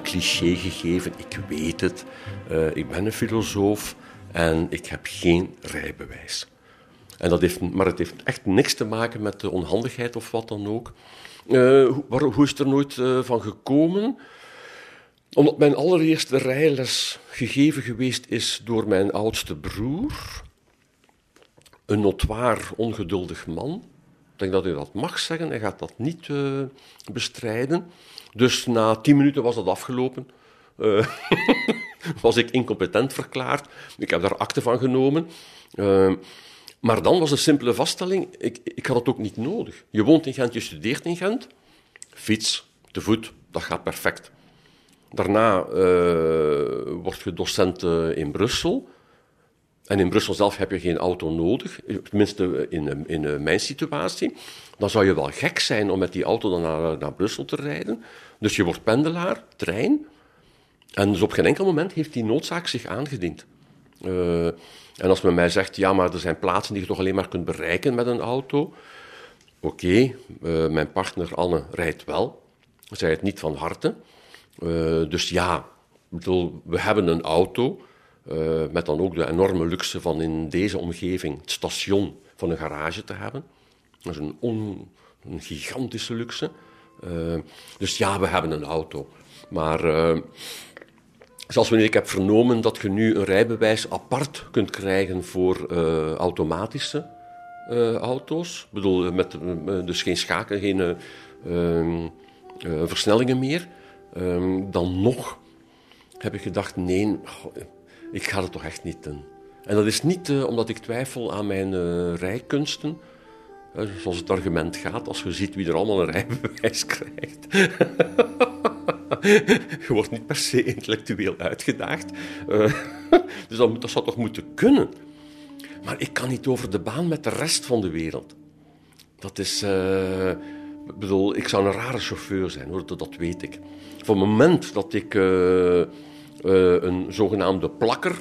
Cliché gegeven. Ik weet het. Uh, ik ben een filosoof en ik heb geen rijbewijs. En dat heeft, maar het heeft echt niks te maken met de onhandigheid of wat dan ook. Uh, waar, hoe is het er nooit uh, van gekomen? Omdat mijn allereerste rijles gegeven geweest is door mijn oudste broer. Een notwaar ongeduldig man. Denk dat u dat mag zeggen, hij gaat dat niet uh, bestrijden. Dus na tien minuten was dat afgelopen. Uh, was ik incompetent verklaard. Ik heb daar akte van genomen. Uh, maar dan was de simpele vaststelling, ik, ik had het ook niet nodig. Je woont in Gent, je studeert in Gent. Fiets, te voet, dat gaat perfect. Daarna word je docent in Brussel. En in Brussel zelf heb je geen auto nodig, tenminste in, in mijn situatie, dan zou je wel gek zijn om met die auto dan naar, naar Brussel te rijden. Dus je wordt pendelaar, trein. En dus op geen enkel moment heeft die noodzaak zich aangediend. Uh, en als men mij zegt, ja, maar er zijn plaatsen die je toch alleen maar kunt bereiken met een auto. Oké, uh, mijn partner Anne rijdt wel. Zij het niet van harte. Uh, dus ja, bedoel, we hebben een auto. Met dan ook de enorme luxe van in deze omgeving het station van een garage te hebben. Dat is een, een gigantische luxe. Uh, dus ja, we hebben een auto. Maar uh, zoals wanneer ik heb vernomen dat je nu een rijbewijs apart kunt krijgen voor automatische auto's. Ik bedoel, met, dus geen schaken, geen versnellingen meer. Ehm, dan nog heb ik gedacht, nee, ik ga het toch echt niet doen. En dat is niet omdat ik twijfel aan mijn rijkunsten Zoals het argument gaat, als je ziet wie er allemaal een rijbewijs krijgt. je wordt niet per se intellectueel uitgedaagd. Uh, dus dat, dat zou toch moeten kunnen. Maar ik kan niet over de baan met de rest van de wereld. Dat is. Ik bedoel, ik zou een rare chauffeur zijn, hoor, dat, weet ik. Van het moment dat ik een zogenaamde plakker,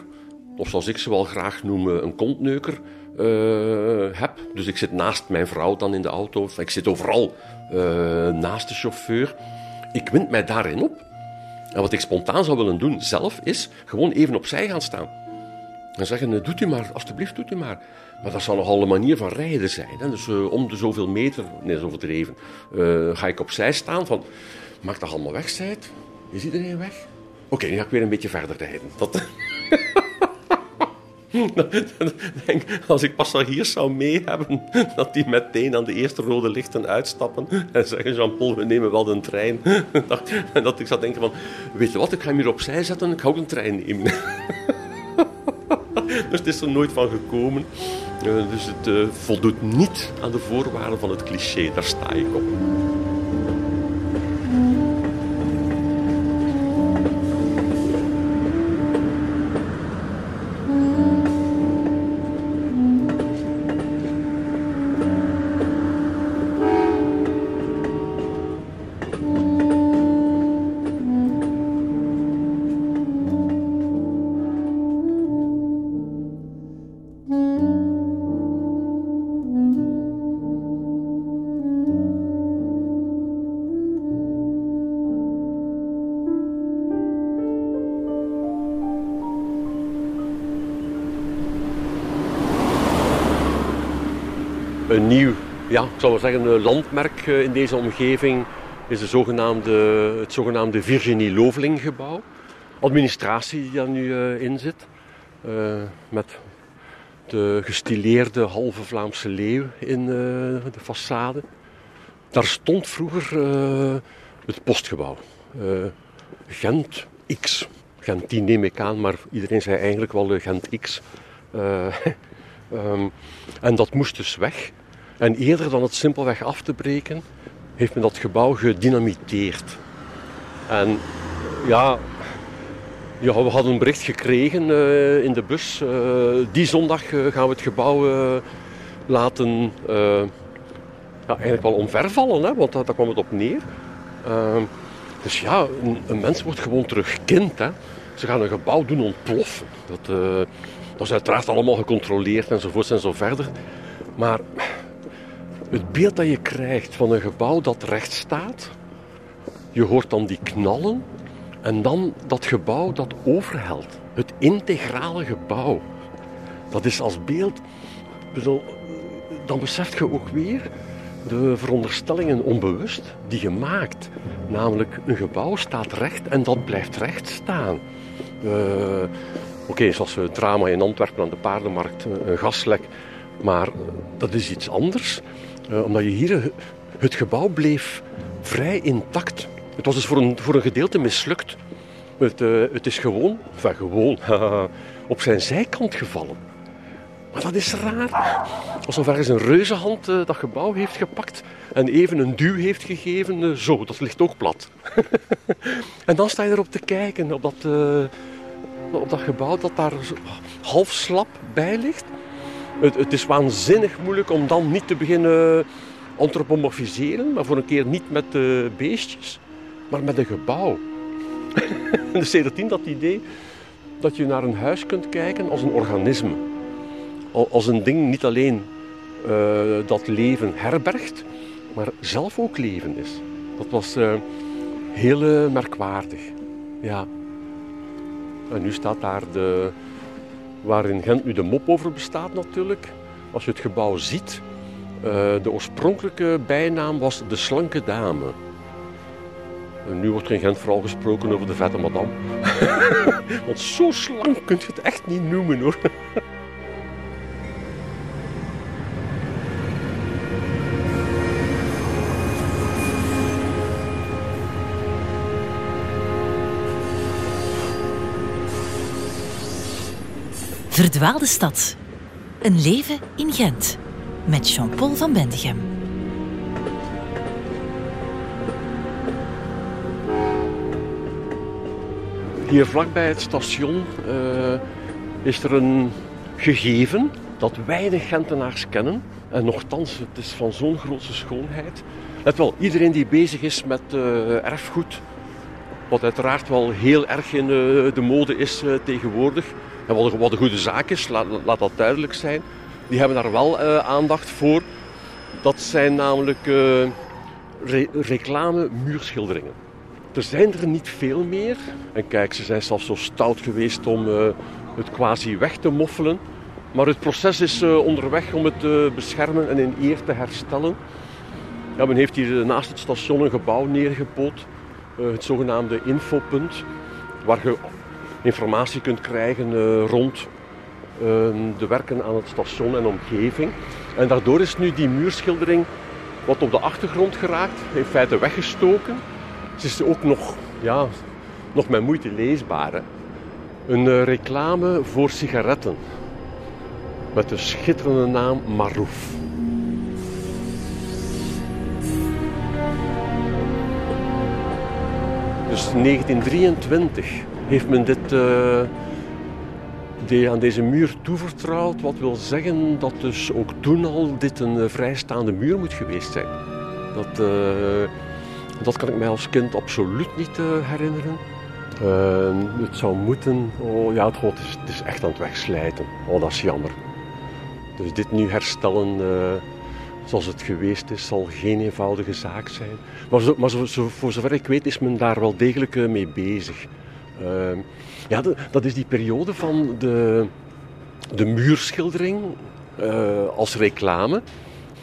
of zoals ik ze wel graag noem, een kontneuker, uh, heb. Dus ik zit naast mijn vrouw dan in de auto. Ik zit overal naast de chauffeur. Ik wind mij daarin op. En wat ik spontaan zou willen doen zelf, is gewoon even opzij gaan staan. En zeggen, eh, doet u maar, alstublieft doet u maar. Maar dat zal nogal een manier van rijden zijn. Hè? Dus om de zoveel meter, nee is overdreven, ga ik opzij staan van, maak dat allemaal weg, zijt. Is iedereen weg? Oké, nu ga ik weer een beetje verder rijden. Dat... denk, als ik passagiers zou mee hebben, dat die meteen aan de eerste rode lichten uitstappen en zeggen: Jean-Paul, we nemen wel een trein. En dat ik zou denken: van, Weet je wat, ik ga hem hier opzij zetten, ik ga ook een trein nemen. Dus het is er nooit van gekomen. Eh, dus het uh, voldoet niet aan de voorwaarden van het cliché, daar sta ik op. nieuw, ja, ik zou zeggen, landmerk eh, in deze omgeving is de zogenaamde, het zogenaamde Virginie Loveling gebouw. Administratie die daar nu uh, in zit. Uh, met de gestileerde halve Vlaamse leeuw in de façade. Daar stond vroeger het postgebouw. Gent X. Gent 10 neem ik aan, maar iedereen zei eigenlijk wel Gent X. um, en dat moest dus weg. En eerder dan het simpelweg af te breken, heeft men dat gebouw gedynamiteerd. En ja, ja we hadden een bericht gekregen uh, in de bus. Uh, die zondag uh, gaan we het gebouw laten ja, eigenlijk wel omvervallen, hè, want daar, daar kwam het op neer. Ehm, dus ja, een, een, mens wordt gewoon terug kind. Hè. Ze gaan een gebouw doen ontploffen. Dat, dat is uiteraard allemaal gecontroleerd enzovoort en zo verder. Maar het beeld dat je krijgt van een gebouw dat recht staat, je hoort dan die knallen en dan dat gebouw dat overhelt. Het integrale gebouw. Dat is als beeld, dan beseft je ook weer de veronderstellingen onbewust die je maakt. Namelijk, een gebouw staat recht en dat blijft recht staan. Uh, Oké, zoals het drama in Antwerpen aan de paardenmarkt, een gaslek. Maar dat is iets anders. Uh, omdat je hier, het gebouw bleef vrij intact. Het was dus voor een, voor een gedeelte mislukt. Het, uh, het is gewoon, enfin gewoon, op zijn zijkant gevallen. Maar dat is raar. Alsof ergens een reuzenhand dat gebouw heeft gepakt en even een duw heeft gegeven. zo, dat ligt ook plat. en dan sta je erop te kijken, op dat op dat gebouw dat daar half slap bij ligt. Het, het, is waanzinnig moeilijk om dan niet te beginnen antropomorfiseren, maar voor een keer niet met de beestjes, maar met een gebouw. dus sindsdien dat idee dat je naar een huis kunt kijken als een organisme. Als een ding niet alleen uh, dat leven herbergt, maar zelf ook leven is. Dat was uh, heel uh, merkwaardig. Ja. En nu staat daar de, waar in Gent nu de mop over bestaat natuurlijk. Als je het gebouw ziet, de oorspronkelijke bijnaam was de slanke dame. Nu wordt er in Gent vooral gesproken over de vette madame. Want zo slank kun je het echt niet noemen hoor. Verdwaalde stad. Een leven in Gent. Met Jean-Paul van Bendigem. Hier vlakbij het station uh, is er een gegeven dat weinig Gentenaars kennen. En nogthans, het is van zo'n grote schoonheid. Let wel, iedereen die bezig is met uh, erfgoed, wat uiteraard wel heel erg in uh, de mode is tegenwoordig, en wat een, wat een goede zaak is, laat, laat, dat duidelijk zijn, die hebben daar wel aandacht voor. Dat zijn namelijk re reclame muurschilderingen. Er zijn er niet veel meer. En kijk, ze zijn zelfs zo stout geweest om uh, het quasi weg te moffelen. Maar het proces is onderweg om het te beschermen en in eer te herstellen. Ja, men heeft hier naast het station een gebouw neergepoot. Het zogenaamde infopunt. Waar je informatie kunt krijgen rond de werken aan het station en omgeving. En daardoor is nu die muurschildering wat op de achtergrond geraakt. In feite weggestoken. Het is ook nog, ja, nog met moeite leesbaar. Een uh, reclame voor sigaretten. Met de schitterende naam Marouf. Dus 1923 heeft men dit de, aan deze muur toevertrouwd. Wat wil zeggen dat dus ook toen al dit een uh, vrijstaande muur moet geweest zijn. Dat... Dat kan ik mij als kind absoluut niet herinneren. Het zou moeten, oh ja, het, is, het, is, echt aan het wegslijten. Oh, dat is jammer. Dus dit nu herstellen zoals het geweest is, zal geen eenvoudige zaak zijn. Maar, zo, maar zo, voor zover ik weet is men daar wel degelijk mee bezig. Ehm, ja, dat is die periode van de, de muurschildering als reclame.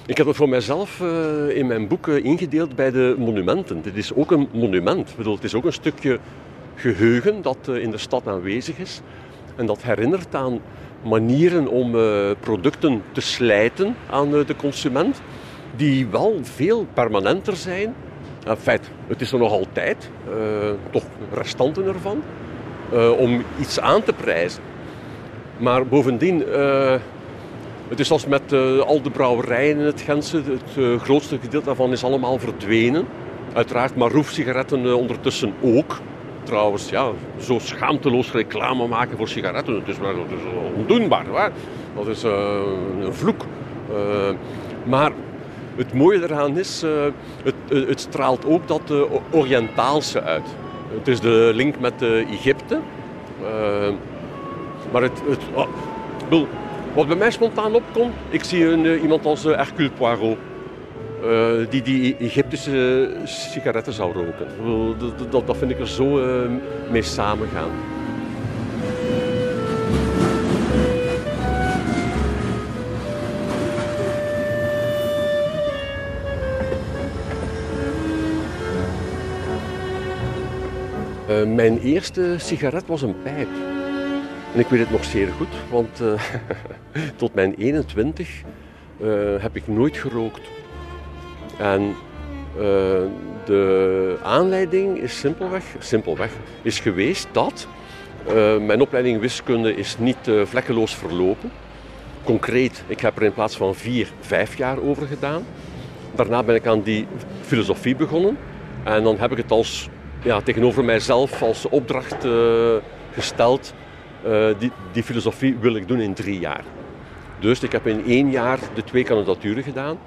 Ik heb het voor mijzelf uh, in mijn boek uh, ingedeeld bij de monumenten. Dit is ook een monument. Ik bedoel, het is ook een stukje geheugen dat in de stad aanwezig is. En dat herinnert aan manieren om producten te slijten aan de consument, die wel veel permanenter zijn. In feite, het is er nog altijd, toch restanten ervan, om iets aan te prijzen. Maar bovendien het is als met al de brouwerijen in het Gentse. Het grootste gedeelte daarvan is allemaal verdwenen. Uiteraard Marouf-sigaretten uh, ondertussen ook. Trouwens, ja, zo schaamteloos reclame maken voor sigaretten. Het is, maar, dat is ondoenbaar. Hè? Dat is een vloek. maar het mooie eraan is, het, het, straalt ook dat Oriëntaalse uit. Het is de link met Egypte. maar het... het oh, wat bij mij spontaan opkomt, ik zie een, uh, iemand als uh, Hercule Poirot. Uh, die die Egyptische sigaretten zou roken. Dat, dat, dat vind ik er zo mee samengaan. Mijn eerste sigaret was een pijp. En ik weet het nog zeer goed, want uh, tot mijn 21 uh, heb ik nooit gerookt. En de aanleiding is simpelweg, simpelweg is geweest dat mijn opleiding wiskunde is niet vlekkeloos verlopen. Concreet, ik heb er in plaats van vier, vijf jaar over gedaan. Daarna ben ik aan die filosofie begonnen. En dan heb ik het als, ja, tegenover mijzelf als opdracht gesteld eh, die, die filosofie wil ik doen in drie jaar. Dus ik heb in één jaar de twee kandidaturen gedaan.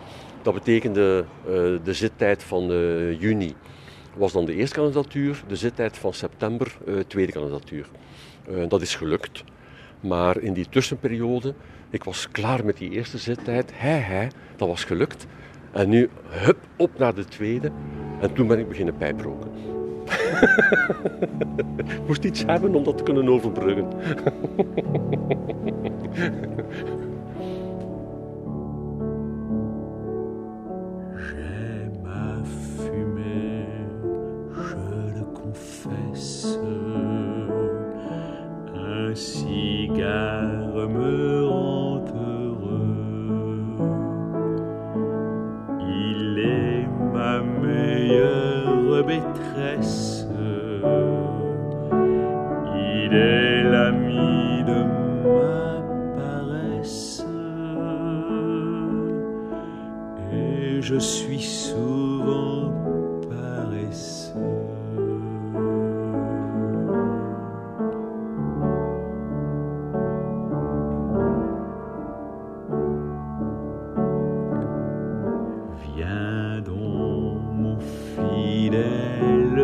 Dat betekende uh, de zittijd van juni was dan de eerste kandidatuur, de zittijd van september tweede kandidatuur. dat is gelukt. Maar in die tussenperiode, ik was klaar met die eerste zittijd, hij, hij, dat was gelukt. En nu, hup, op naar de tweede. En toen ben ik beginnen pijproken. moest iets hebben om dat te kunnen overbruggen. Il est ma meilleure maîtresse. Il est l'ami de ma paresse. Et je suis souvent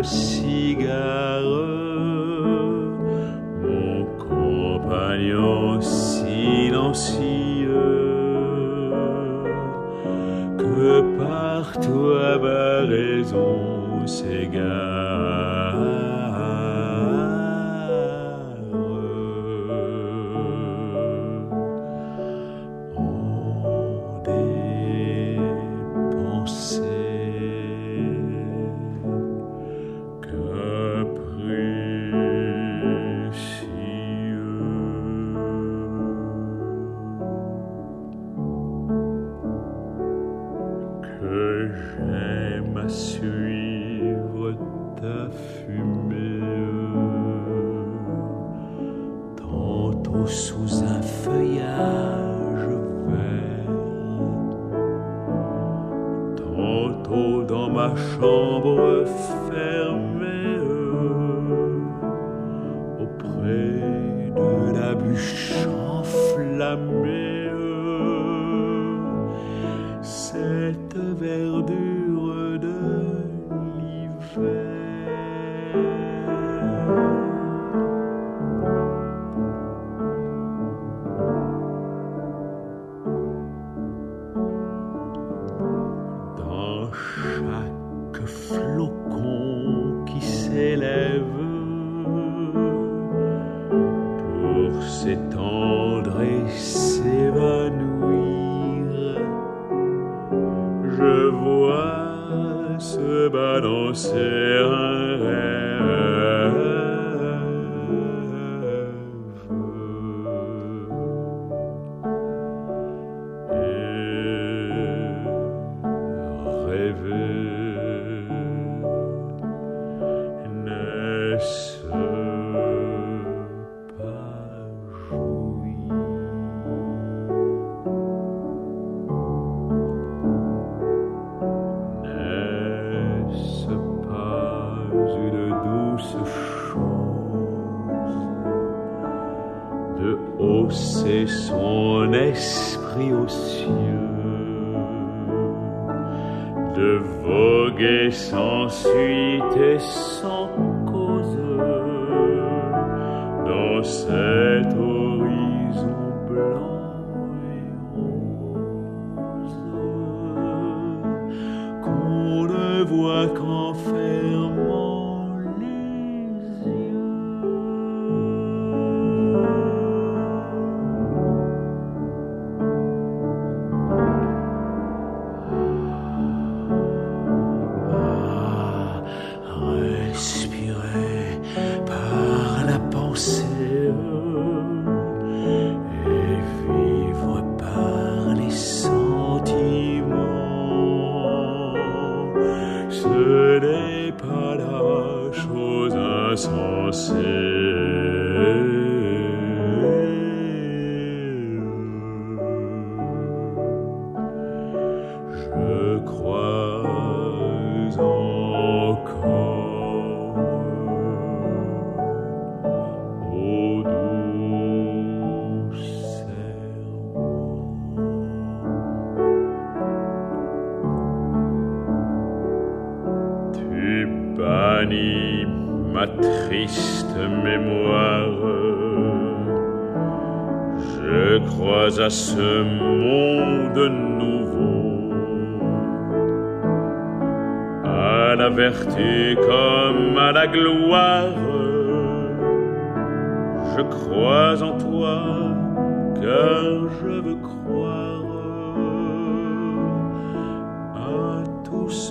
cigare, mon compagnon silencieux, que par toi ma raison s'égare. Chambre fermée auprès de la bûche enflammée Joseph.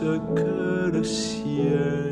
Ce que le ciel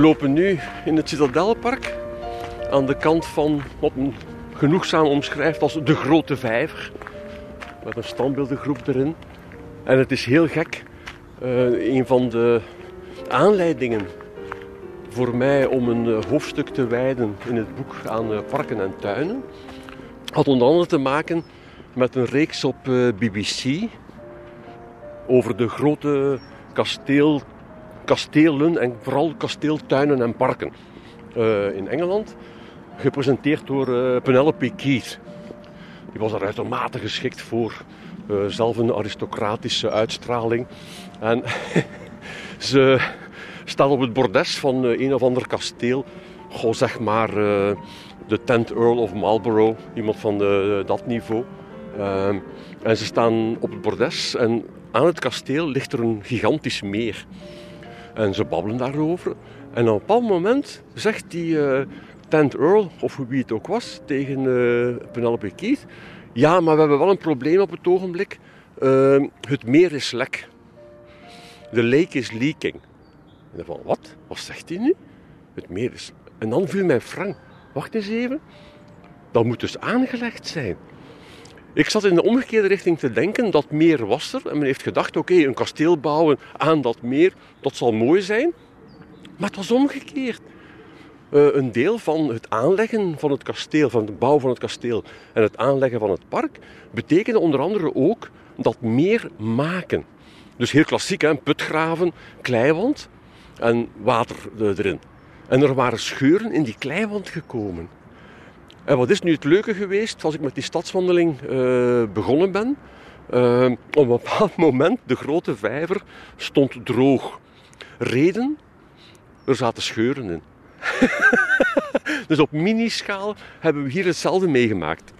lopen nu in het Citadelpark aan de kant van wat men genoegzaam omschrijft als de grote vijver. Met een standbeeldengroep erin. En het is heel gek. eh, een van de aanleidingen voor mij om een eh, hoofdstuk te wijden in het boek aan eh, parken en tuinen had onder andere te maken met een reeks op BBC over de grote kasteel, kastelen en vooral kasteeltuinen en parken eh, in Engeland, gepresenteerd door eh, Penelope Keith. Die was er uitermate geschikt voor, eh, zelf een aristocratische uitstraling. En ze staat op het bordes van een of ander kasteel. Goh, zeg maar de Tent Earl of Marlborough, iemand van dat niveau. Ehm, en ze staan op het bordes en aan het kasteel ligt er een gigantisch meer. En ze babbelen daarover. En op een bepaald moment zegt die eh, Tent Earl, of wie het ook was, tegen eh, Penelope Keith... Ja, maar we hebben wel een probleem op het ogenblik. Ehm, het meer is lek. The lake is leaking. En dan van, wat? Wat zegt hij nu? Het meer is... En dan viel mij frank. Wacht eens even. Dat moet dus aangelegd zijn. Ik zat in de omgekeerde richting te denken. Dat meer was er. En men heeft gedacht, oké, een kasteel bouwen aan dat meer, dat zal mooi zijn. Maar het was omgekeerd. Eh, een deel van het aanleggen van het kasteel, van de bouw van het kasteel en het aanleggen van het park, betekende onder andere ook dat meer maken. Dus heel klassiek, hè, putgraven, kleiwand en water eh, erin. En er waren scheuren in die kleiwand gekomen. En wat is nu het leuke geweest als ik met die stadswandeling eh, begonnen ben? Eh, op een bepaald moment, de grote vijver stond droog. Reden? Er zaten scheuren in. dus op minischaal hebben we hier hetzelfde meegemaakt.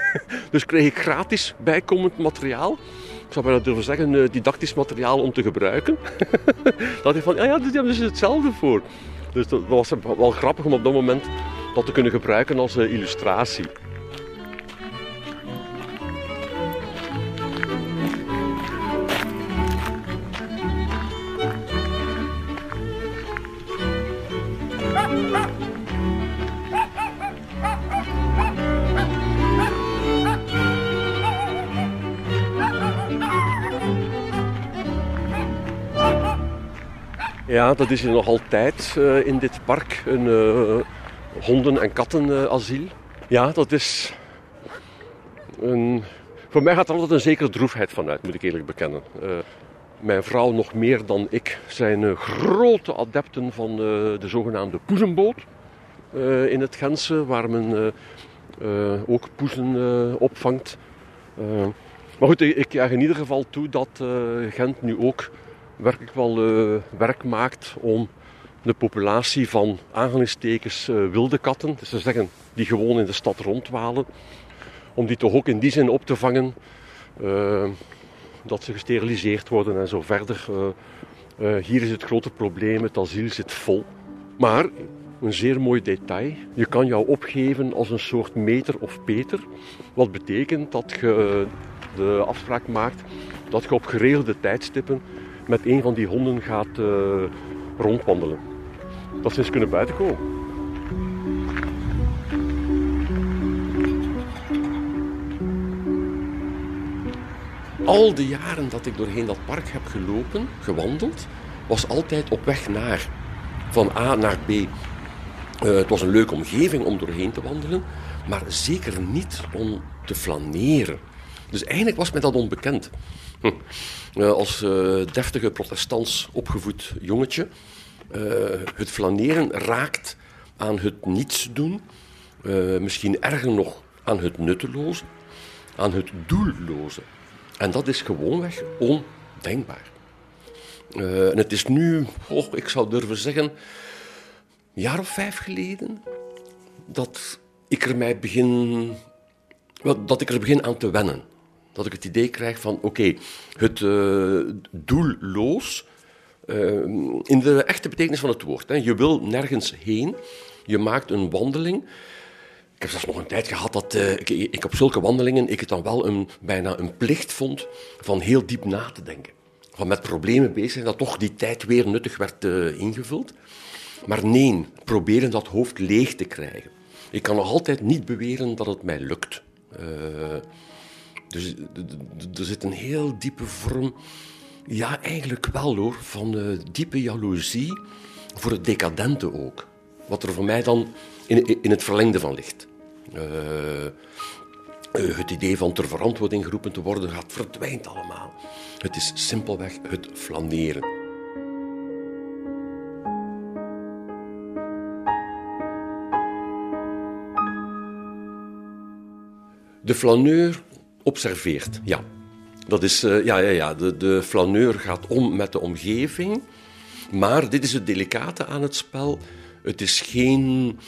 dus kreeg ik gratis bijkomend materiaal. Ik zou bijna durven zeggen, eh, didactisch materiaal om te gebruiken. dat ik van, ja, ja, dit hebben ze hetzelfde voor. Dus dat was wel grappig om op dat moment dat te kunnen gebruiken als eh, illustratie. Ja, dat is er nog altijd uh, in dit park. Een, uh, honden- en kattenasiel. ja, dat is een... Voor mij gaat er altijd een zekere droefheid vanuit, moet ik eerlijk bekennen. Uh, mijn vrouw nog meer dan ik zijn grote adepten van de zogenaamde poezenboot in het Gentse, waar men ook poezen opvangt. maar goed, ik jaag in ieder geval toe dat Gent nu ook werkelijk wel werk maakt om de populatie van aanhalingstekens uh, wilde katten, dus zeggen die gewoon in de stad rondwalen, om die toch ook in die zin op te vangen uh, dat ze gesteriliseerd worden en zo verder. hier is het grote probleem, het asiel zit vol. Maar, een zeer mooi detail, je kan jou opgeven als een soort meter of peter, wat betekent dat je de afspraak maakt dat je op geregelde tijdstippen met een van die honden gaat rondwandelen. Dat ze eens kunnen buitenkomen. Al de jaren dat ik doorheen dat park heb gelopen, gewandeld, was altijd op weg naar. Van A naar B. Uh, het was een leuke omgeving om doorheen te wandelen, maar zeker niet om te flaneren. Dus eigenlijk was mij dat onbekend. Hm. Uh, als uh, deftige protestants opgevoed jongetje. Uh, het flaneren raakt aan het niets doen. misschien erger nog aan het nutteloze. Aan het doelloze. En dat is gewoonweg ondenkbaar. en het is nu, oh, ik zou durven zeggen, een jaar of vijf geleden dat ik er mij begin, dat ik er begin aan te wennen dat ik het idee krijg van oké, het uh, doelloos, uh, in de echte betekenis van het woord. Hè. Je wil nergens heen, je maakt een wandeling. Ik heb zelfs nog een tijd gehad dat uh, ik, ik, op zulke wandelingen ik het dan wel een, bijna een plicht vond van heel diep na te denken. Van met problemen bezig zijn, dat toch die tijd weer nuttig werd ingevuld. Maar nee, proberen dat hoofd leeg te krijgen. Ik kan nog altijd niet beweren dat het mij lukt. Dus er zit een heel diepe vorm, ja eigenlijk wel hoor, van uh, diepe jaloezie voor het decadente ook. Wat er voor mij dan in, in het verlengde van ligt. Uh, het idee van ter verantwoording geroepen te worden gaat verdwijnt allemaal. Het is simpelweg het flaneren. De flaneur observeert. Ja, dat is, uh, ja, ja, ja. De, de flaneur gaat om met de omgeving. Maar dit is het delicate aan het spel. Het is geen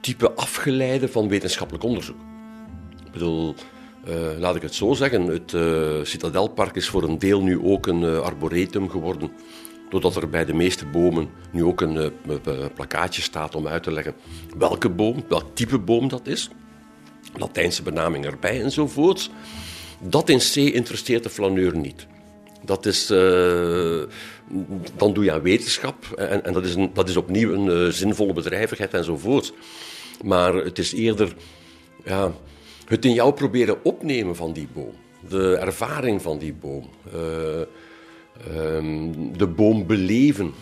type afgeleide van wetenschappelijk onderzoek. Ik bedoel, uh, laat ik het zo zeggen, het uh, Citadelpark is voor een deel nu ook een arboretum geworden. Doordat er bij de meeste bomen nu ook een plakkaatje staat om uit te leggen welke boom, welk type boom dat is. Latijnse benaming erbij enzovoorts. Dat in C interesseert de flaneur niet. Dat is, uh, dan doe je aan wetenschap en, en dat, is een, dat is opnieuw een uh, zinvolle bedrijvigheid enzovoorts. Maar het is eerder ja, het in jou proberen opnemen van die boom. De ervaring van die boom. Uh, um, de boom beleven,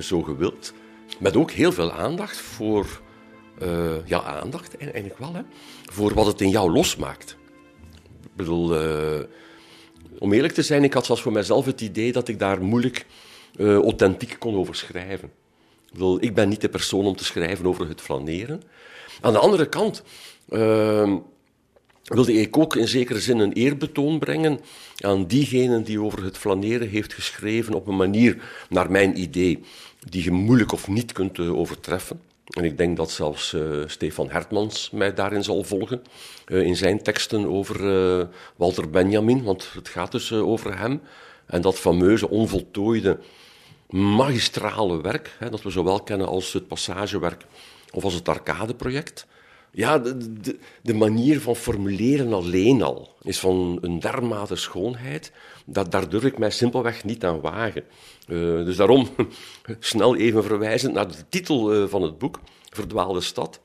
zo gewild. Met ook heel veel aandacht voor ja, aandacht eigenlijk wel, hè, voor wat het in jou losmaakt. Ik bedoel, uh, om eerlijk te zijn, ik had zelfs voor mezelf het idee dat ik daar moeilijk uh, authentiek kon over schrijven. Ik, ik ben niet de persoon om te schrijven over het flaneren. Aan de andere kant ehm, wilde ik ook in zekere zin een eerbetoon brengen aan diegene die over het flaneren heeft geschreven op een manier, naar mijn idee, die je moeilijk of niet kunt overtreffen. En ik denk dat zelfs uh, Stefan Hertmans mij daarin zal volgen. Uh, in zijn teksten over uh, Walter Benjamin, want het gaat dus over hem. En dat fameuze, onvoltooide, magistrale werk, hè, dat we zowel kennen als het passagewerk of als het arcadeproject. Ja, de, de, de, manier van formuleren alleen al is van een dermate schoonheid, dat daar durf ik mij simpelweg niet aan wagen. Uh, dus daarom snel even verwijzend naar de titel uh, van het boek, Verdwaalde Stad.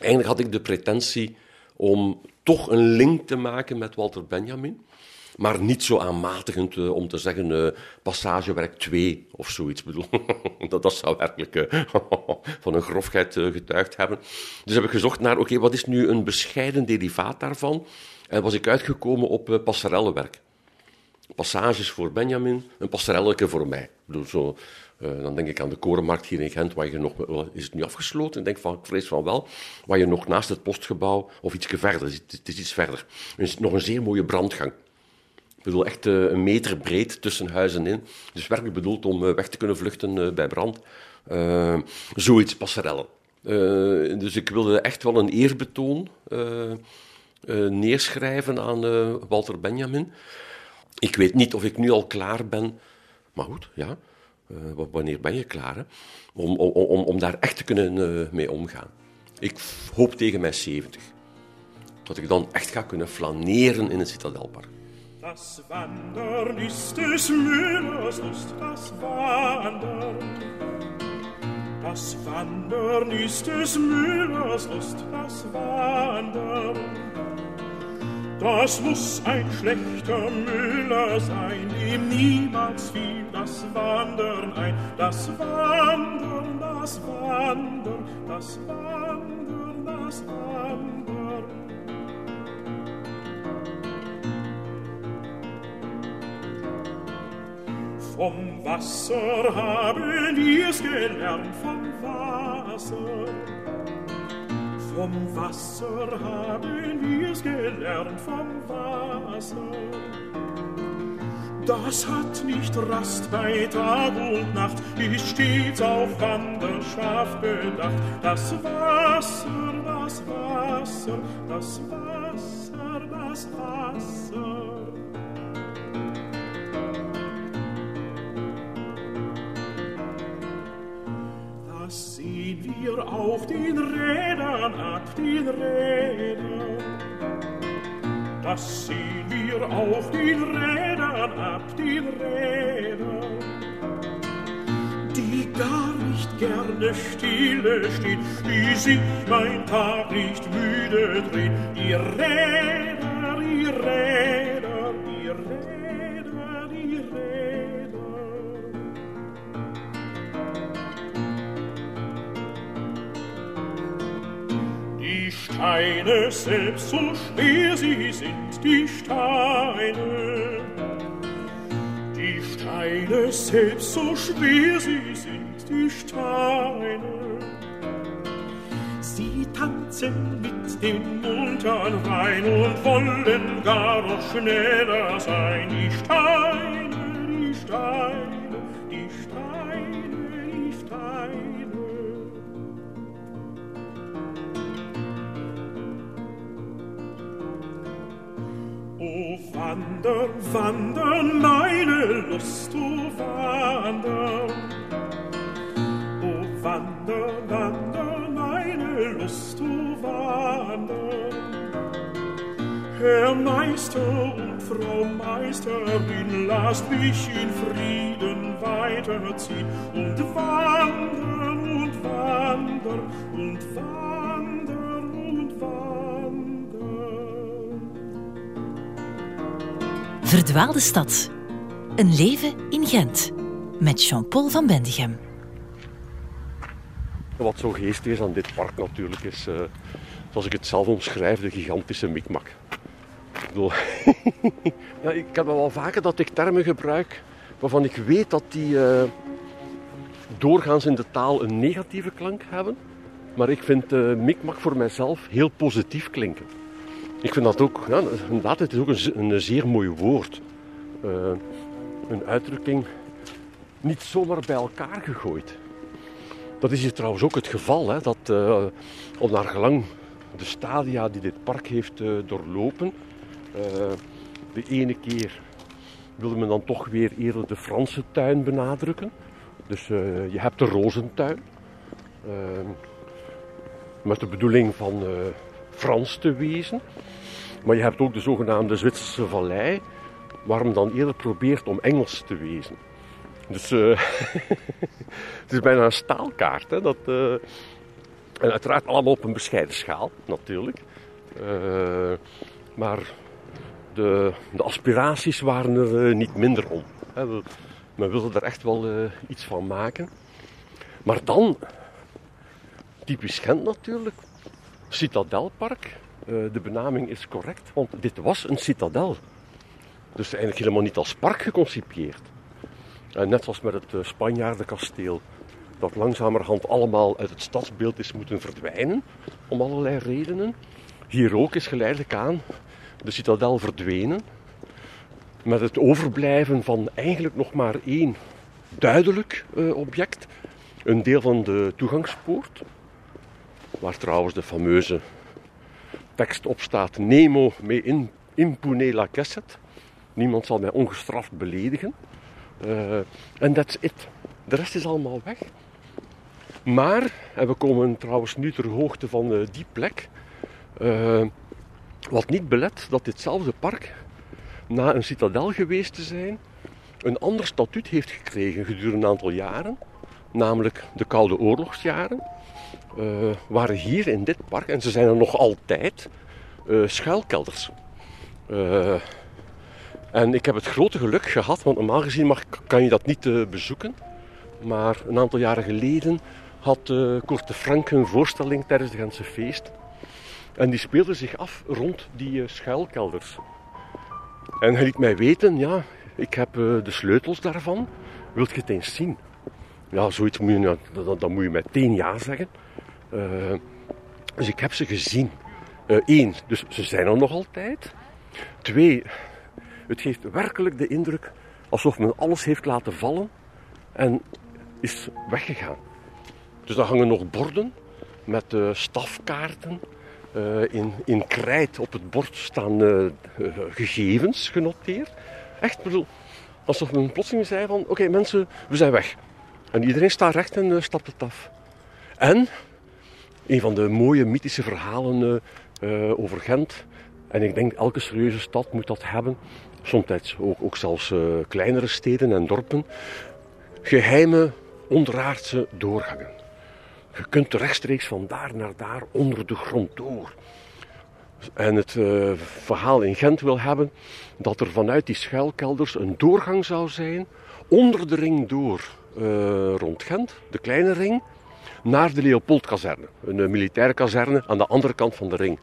Eigenlijk had ik de pretentie om toch een link te maken met Walter Benjamin. Maar niet zo aanmatigend uh, om te zeggen uh, passagewerk 2 of zoiets. Bedoel, dat, dat zou werkelijk van een grofheid getuigd hebben. Dus heb ik gezocht naar, oké, wat is nu een bescheiden derivaat daarvan? En was ik uitgekomen op passerellenwerk. Passages voor Benjamin, een passerelletje voor mij. Zo, dan denk ik aan de Korenmarkt hier in Gent, waar je nog, is het nu afgesloten? Ik denk van, ik vrees van wel, waar je nog naast het postgebouw, of iets verder, het is iets verder, nog een zeer mooie brandgang. Ik bedoel, echt uh, een meter breed tussen huizen in. Dus werkelijk bedoeld om uh, weg te kunnen vluchten bij brand. zoiets, passerellen. dus ik wilde echt wel een eerbetoon neerschrijven aan Walter Benjamin. Ik weet niet of ik nu al klaar ben, maar goed, ja. wanneer ben je klaar? Om, om, om, daar echt te kunnen mee omgaan. Ik hoop tegen mijn 70 dat ik dan echt ga kunnen flaneren in het Citadelpark. Das Wandern ist das Wandern. Das Wandern ist das Wandern. Das muss ein schlechter Müller sein, dem niemals fiel das Wandern ein. Das Wandern, das Wandern, das Wandern, das Wandern. Vom Wasser haben wir's gelernt, vom Wasser. Vom Wasser haben wir's gelernt, vom Wasser. Das hat nicht Rast bei Tag und Nacht, ist stets auf Wanderschaft bedacht. Das Wasser, das Wasser, das Wasser, das Wasser. Wir auf den Rädern ab, den Rädern. Das sehen wir auf den Rädern ab, den Rädern. Die gar nicht gerne stille stehen, die sich mein Tag nicht müde drehen. Die Räder, die Räder, Steine, selbst so schwer sie sind, die Steine. Die Steine, selbst so schwer sie sind, die Steine. Sie tanzen mit dem muntern Rhein und wollen gar noch schneller sein, die Steine, die Steine, O wandern, wandern, meine Lust, o wandern. O wandern, wandern, meine Lust, o wandern. Herr Meister und Frau Meisterin, lasst mich in Frieden weiterziehen und wandern und wandern und wandern und wandern. Verdwaalde stad. Een leven in Gent. Met Jean-Paul van Bendigem. Wat zo geestig is aan dit park natuurlijk is, uh, zoals ik het zelf omschrijf, de gigantische mikmak. Ik bedoel, ja, ik heb wel vaker dat ik termen gebruik waarvan ik weet dat die uh, doorgaans in de taal een negatieve klank hebben. Maar ik vind uh, mikmak voor mijzelf heel positief klinken. Ik vind dat ook, ja, inderdaad, het is ook een, een zeer mooi woord. Uh, een uitdrukking niet zomaar bij elkaar gegooid. Dat is hier trouwens ook het geval, hè, dat uh, op naar gelang de stadia die dit park heeft uh, doorlopen, de ene keer wilde men dan toch weer eerder de Franse tuin benadrukken. Dus je hebt de rozentuin, met de bedoeling van Frans te wezen. Maar je hebt ook de zogenaamde Zwitserse vallei, waar men dan eerder probeert om Engels te wezen. Dus uh, het is bijna een staalkaart. Hè, dat, uh, en uiteraard allemaal op een bescheiden schaal, natuurlijk. Uh, maar de, de aspiraties waren er eh, niet minder om. Hè. Men wilde er echt wel eh, iets van maken. Maar dan, typisch Gent natuurlijk, Citadelpark. Eh, de benaming is correct, want dit was een citadel. Dus eigenlijk helemaal niet als park geconcipieerd. En net zoals met het uh, Spanjaardenkasteel, dat langzamerhand allemaal uit het stadsbeeld is moeten verdwijnen, om allerlei redenen. Hier ook is geleidelijk aan de citadel verdwenen, met het overblijven van eigenlijk nog maar één duidelijk object. Een deel van de toegangspoort, waar trouwens de fameuze tekst op staat: Nemo me in, impune la. Niemand zal mij ongestraft beledigen. Uh, en that's it. De rest is allemaal weg. Maar, en we komen trouwens nu ter hoogte van uh, die plek, uh, wat niet belet dat ditzelfde park, na een citadel geweest te zijn, een ander statuut heeft gekregen gedurende een aantal jaren, namelijk de Koude Oorlogsjaren. Uh, waren hier in dit park, en ze zijn er nog altijd, schuilkelders. En ik heb het grote geluk gehad, want normaal gezien mag, kan je dat niet bezoeken. Maar een aantal jaren geleden had uh, Kort de Frank een voorstelling tijdens de Gentse feest. En die speelde zich af rond die schuilkelders. En hij liet mij weten, ja, ik heb de sleutels daarvan. Wilt je het eens zien? Ja, zoiets moet je, dan, dan moet je meteen ja zeggen. Dus ik heb ze gezien. Eén, dus ze zijn er nog altijd. Twee, het geeft werkelijk de indruk alsof men alles heeft laten vallen en is weggegaan. Dus daar hangen nog borden met uh, stafkaarten. In, in krijt op het bord staan gegevens genoteerd. Echt, bedoel, alsof men plotseling zei van, oké mensen, we zijn weg. En iedereen staat recht en stapt het af. En, een van de mooie mythische verhalen over Gent, en ik denk elke serieuze stad moet dat hebben, soms ook, ook zelfs uh, kleinere steden en dorpen, geheime onderaardse doorgangen. Je kunt rechtstreeks van daar naar daar onder de grond door. En het verhaal in Gent wil hebben dat er vanuit die schuilkelders een doorgang zou zijn onder de ring door rond Gent, de kleine ring, naar de Leopoldkazerne. Een militaire kazerne aan de andere kant van de ring.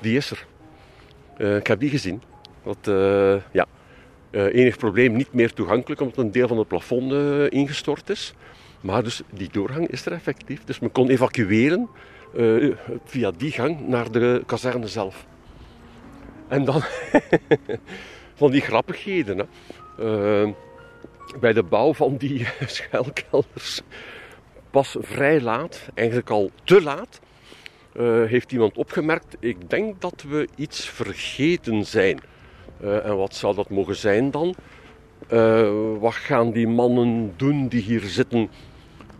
Die is er. Uh, ik heb die gezien. Dat, uh, ja, enig probleem niet meer toegankelijk omdat een deel van het plafond ingestort is. Maar dus die doorgang is er effectief. Dus men kon evacueren via die gang naar de kazerne zelf. En dan van die grappigheden. Hè. bij de bouw van die schuilkelders pas vrij laat, eigenlijk al te laat, uh, heeft iemand opgemerkt: ik denk dat we iets vergeten zijn. Uh, en wat zou dat mogen zijn dan? Uh, wat gaan die mannen doen die hier zitten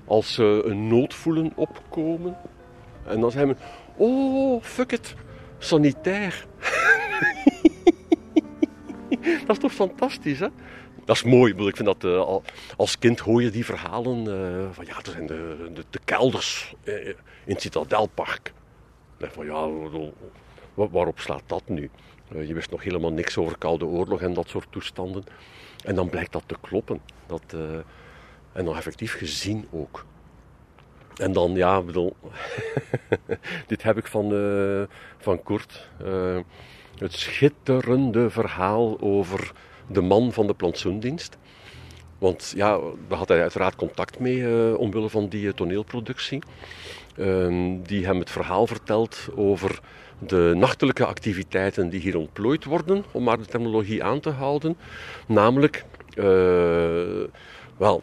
als ze een nood voelen opkomen? En dan zijn we: oh, fuck it, sanitair. dat is toch fantastisch, hè? Dat is mooi. Ik vind dat uh, als kind hoor je die verhalen uh, van ja, er zijn de, de, de kelders uh, in het Citadelpark. En van ja, waarop slaat dat nu? je wist nog helemaal niks over Koude Oorlog en dat soort toestanden. En dan blijkt dat te kloppen. Dat, en dan effectief gezien ook. En dan, ja, bedoel, dit heb ik van, van Kurt. Het schitterende verhaal over de man van de plantsoendienst. Want ja, daar had hij uiteraard contact mee uh, omwille van die toneelproductie. Ehm, die hem het verhaal vertelt over de nachtelijke activiteiten die hier ontplooid worden, om maar de terminologie aan te houden. Namelijk, wel,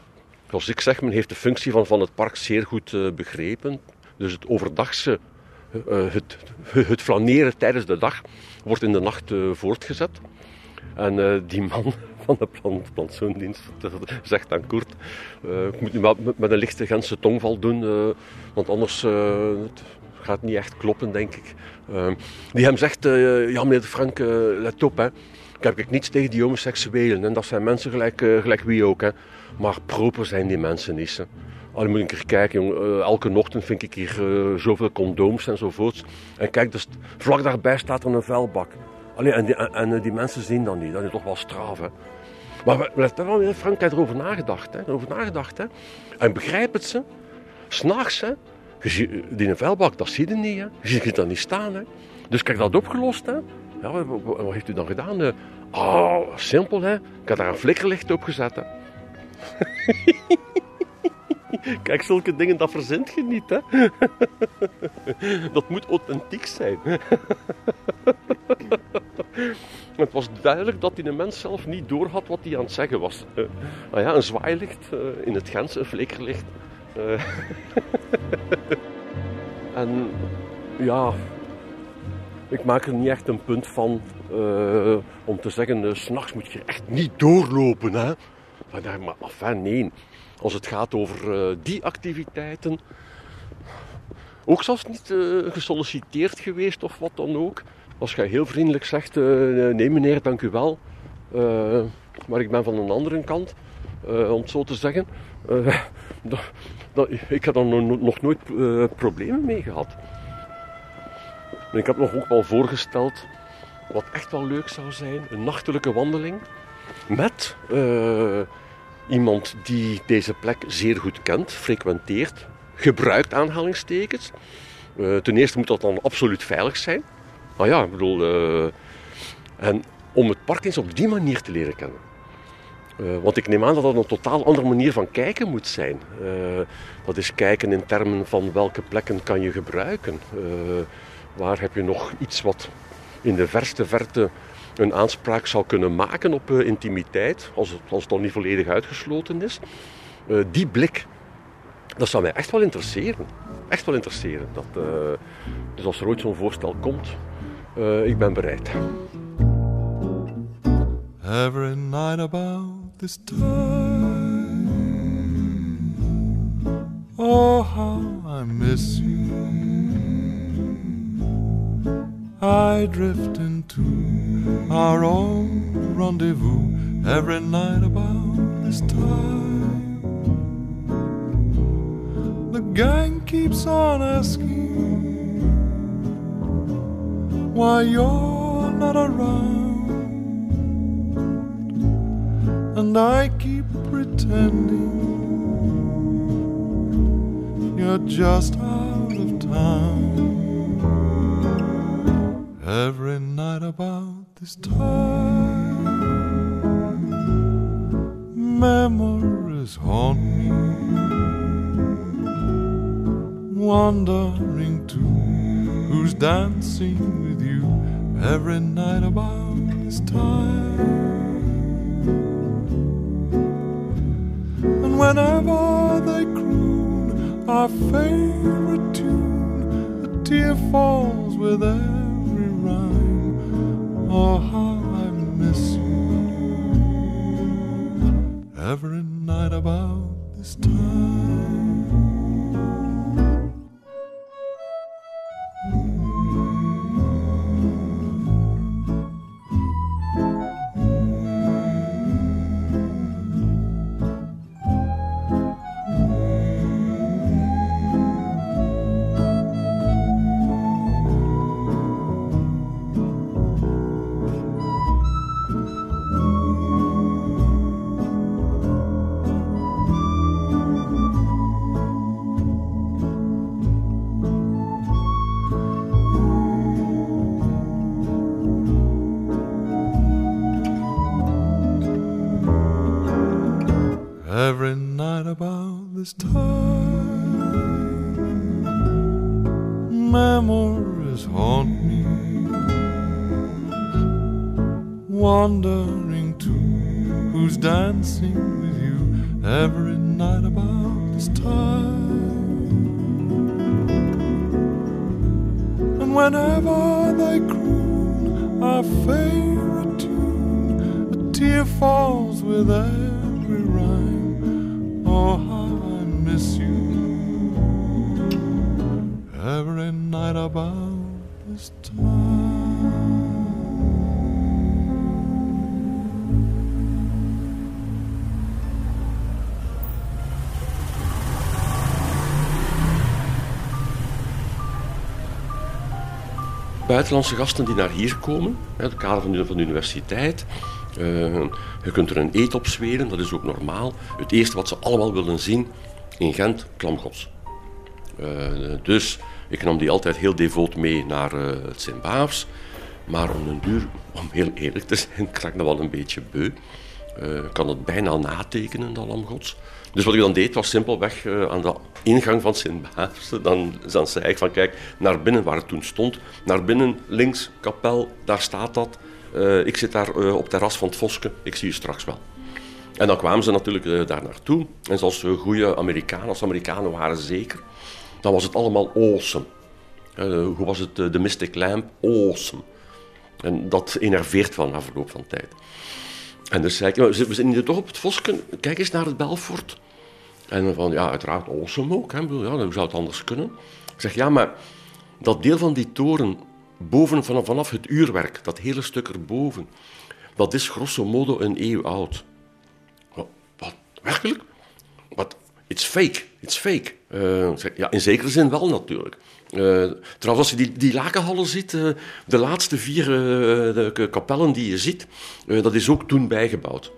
zoals ik zeg, men heeft de functie van, van het park zeer goed begrepen. Dus het overdagse, het, het flaneren tijdens de dag, wordt in de nacht uh, voortgezet. En die man van de plant, plantsoendienst zegt aan Koert, ik moet nu met, met een lichte Gentse tongval doen, want anders het gaat niet echt kloppen, denk ik. die hem zegt, ja meneer Frank, let op hè. Ik heb niets tegen die homoseksuelen. En dat zijn mensen gelijk, gelijk wie ook. Hè. Maar proper zijn die mensen niet. Hè. Al moet ik keer kijken. Uh, elke ochtend vind ik hier uh, zoveel condooms enzovoorts. En kijk, dus vlak daarbij staat er een vuilbak. Allee, en, en die mensen zien dat niet. Dat is toch wel straf, hè. Maar we- let wel, hè, Frank heeft erover nagedacht. Hè. Erover nagedacht hè. En begrijp het ze. S'nachts, hè. Je Die vuilbak, dat zie je niet, hè. Je ziet dat niet staan, hè. Dus heb dat opgelost, hè. Ja, wat, heeft u dan gedaan? eh? Oh, simpel, hè. Ik heb daar een flikkerlicht op gezet. Kijk, zulke dingen, dat verzint je niet, hè. Dat moet authentiek zijn. Het was duidelijk dat die mens zelf niet doorhad wat hij aan het zeggen was. Eh, nou ja, een zwaailicht eh, in het Gens, een flikkerlicht. Eh, en ja, ik maak er niet echt een punt van om te zeggen, 's s'nachts moet je echt niet doorlopen. Hè? Maar, maar enfin, nee. Als het gaat over eh, die activiteiten, ook zelfs niet eh, gesolliciteerd geweest of wat dan ook. Als jij heel vriendelijk zegt, eh, nee meneer, dank u wel, maar ik ben van een andere kant, om het zo te zeggen. ik heb daar nog, nooit problemen mee gehad. Ik heb nog ook wel voorgesteld, wat echt wel leuk zou zijn, een nachtelijke wandeling met iemand die deze plek zeer goed kent, frequenteert, gebruikt aanhalingstekens. Eh, ten eerste moet dat dan absoluut veilig zijn. Nou ja, ik bedoel, eh, en om het park eens op die manier te leren kennen. Eh, want ik neem aan dat dat een totaal andere manier van kijken moet zijn. Dat is kijken in termen van welke plekken kan je gebruiken. Waar heb je nog iets wat in de verste verte een aanspraak zou kunnen maken op eh, intimiteit, als het, als nog niet volledig uitgesloten is. Eh, die blik, dat zou mij echt wel interesseren. Echt wel interesseren. Dat, eh, dus als er ooit zo'n voorstel komt, ik ben bereid. Every night about this time. Oh, how I miss you. I drift into our own rendezvous every night about this time. The gang keeps on asking why you're not around. And I keep pretending you're just out of town. Every night about this time, memories haunt me, wondering to who's dancing with you every night about this time. And whenever they croon our favorite tune, a tear falls with rhyme. Oh, how I miss you every night about this time. This time. Buitenlandse gasten die naar hier komen, in het kader van de, van de universiteit. Uh, je kunt er een eet op zweren, dat is ook normaal. Het eerste wat ze allemaal willen zien in Gent, klamgods. Uh, dus ik nam die altijd heel devoot mee naar uh, het Sint-Baafs. Maar om een duur, om heel eerlijk te zijn, krak ik dat wel een beetje beu. Ik kan het bijna natekenen, dat lamgods. Dus wat ik dan deed was simpelweg uh, aan de ingang van Sint-Baafs. Dan, zei ik van kijk, naar binnen waar het toen stond. Naar binnen, links, kapel, daar staat dat. Uh, ik zit daar uh, op terras van het Voske, ik zie je straks wel. En dan kwamen ze natuurlijk daar naartoe. En zoals goede Amerikanen, als Amerikanen waren zeker, dan was het allemaal awesome. hoe was het, de Mystic Lamp? Awesome. En dat enerveert van na verloop van tijd. En dus zei ik, we zitten hier toch op het Vosken, kijk eens naar het Belfort. En van, ja, uiteraard awesome ook, hè. Ja, hoe zou het anders kunnen? Ik zeg, ja, maar dat deel van die toren, boven, vanaf het uurwerk, dat hele stuk erboven, dat is grosso modo een eeuw oud. Wat? werkelijk? Wat? It's fake, it's fake. Uh, ja, in zekere zin wel natuurlijk. Uh, trouwens, als je die, die lakenhallen ziet, uh, de laatste vier de kapellen die je ziet, dat is ook toen bijgebouwd.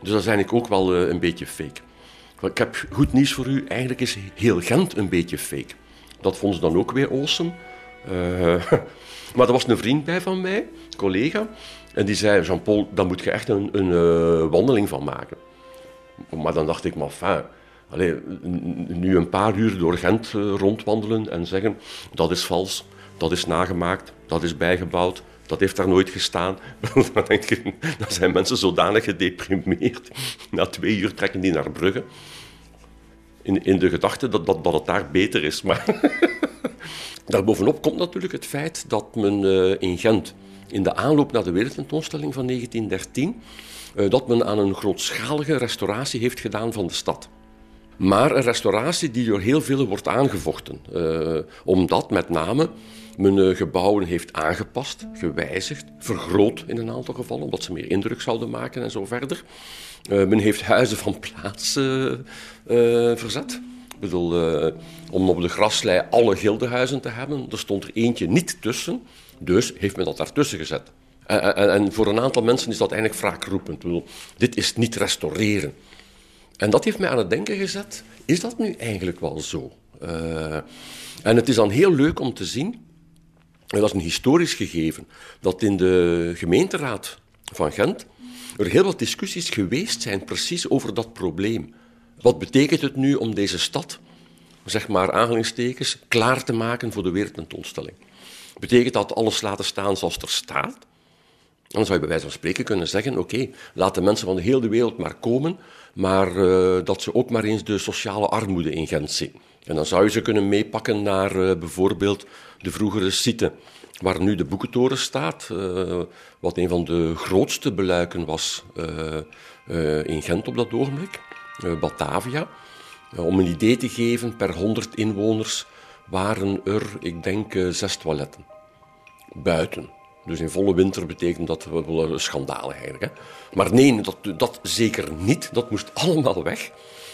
Dus dat is eigenlijk ook wel een beetje fake. Ik heb goed nieuws voor u, eigenlijk is heel Gent een beetje fake. Dat vonden ze dan ook weer awesome. maar er was een vriend bij van mij, een collega, en die zei, Jean-Paul, daar moet je echt een, een wandeling van maken. Maar dan dacht ik, maar fijn nu een paar uur door Gent eh, rondwandelen en zeggen dat is vals, dat is nagemaakt, dat is bijgebouwd, dat heeft daar nooit gestaan. dan, denk dan zijn mensen zodanig gedeprimeerd. Na twee uur trekken die naar Brugge. In, in de gedachte dat, dat, dat het daar beter is. Maar daarbovenop komt natuurlijk het feit dat men uh, in Gent, in de aanloop naar de wereldtentoonstelling van 1913, uh, dat men aan een grootschalige restauratie heeft gedaan van de stad. Maar een restauratie die door heel veel wordt aangevochten. Uh, omdat met name men uh, gebouwen heeft aangepast, gewijzigd, vergroot in een aantal gevallen, omdat ze meer indruk zouden maken en zo verder. Uh, men heeft huizen van plaats verzet. Ik bedoel, om op de graslei alle gildenhuizen te hebben, er stond er eentje niet tussen, dus heeft men dat daartussen gezet. En, en, voor een aantal mensen is dat eigenlijk wraakroepend. Bedoel, dit is niet restaureren. En dat heeft mij aan het denken gezet, is dat nu eigenlijk wel zo? Uh, en het is dan heel leuk om te zien, en dat is een historisch gegeven, dat in de gemeenteraad van Gent er heel wat discussies geweest zijn precies over dat probleem. Wat betekent het nu om deze stad, zeg maar aanhalingstekens, klaar te maken voor de wereldtentoonstelling? Betekent dat alles laten staan zoals er staat? Dan zou je bij wijze van spreken kunnen zeggen: oké, laat de mensen van de hele wereld maar komen, maar uh, dat ze ook maar eens de sociale armoede in Gent zien. En dan zou je ze kunnen meepakken naar uh, bijvoorbeeld de vroegere site, waar nu de boekentoren staat, uh, wat een van de grootste beluiken was in Gent op dat ogenblik, Batavia. om een idee te geven, per 100 inwoners waren er, ik denk, zes toiletten. Buiten. Dus in volle winter betekent dat wel een schandaal eigenlijk. Hè? Maar nee, dat, dat zeker niet. Dat moest allemaal weg.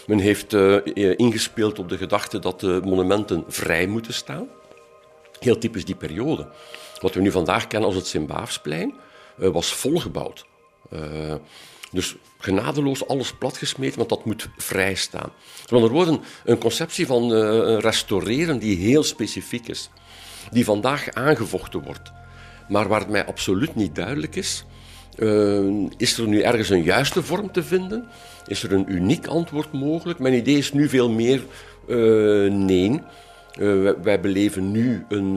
Men heeft ingespeeld op de gedachte dat de monumenten vrij moeten staan. Heel typisch die periode. Wat we nu vandaag kennen als het Sint-Baafsplein, was volgebouwd. Uh, dus genadeloos alles platgesmeten, want dat moet vrij staan. Dus met andere woorden, een conceptie van restaureren die heel specifiek is. Die vandaag aangevochten wordt. Maar waar het mij absoluut niet duidelijk is, uh, is er nu ergens een juiste vorm te vinden? Is er een uniek antwoord mogelijk? Mijn idee is nu veel meer uh, nee. Wij, wij, beleven nu een,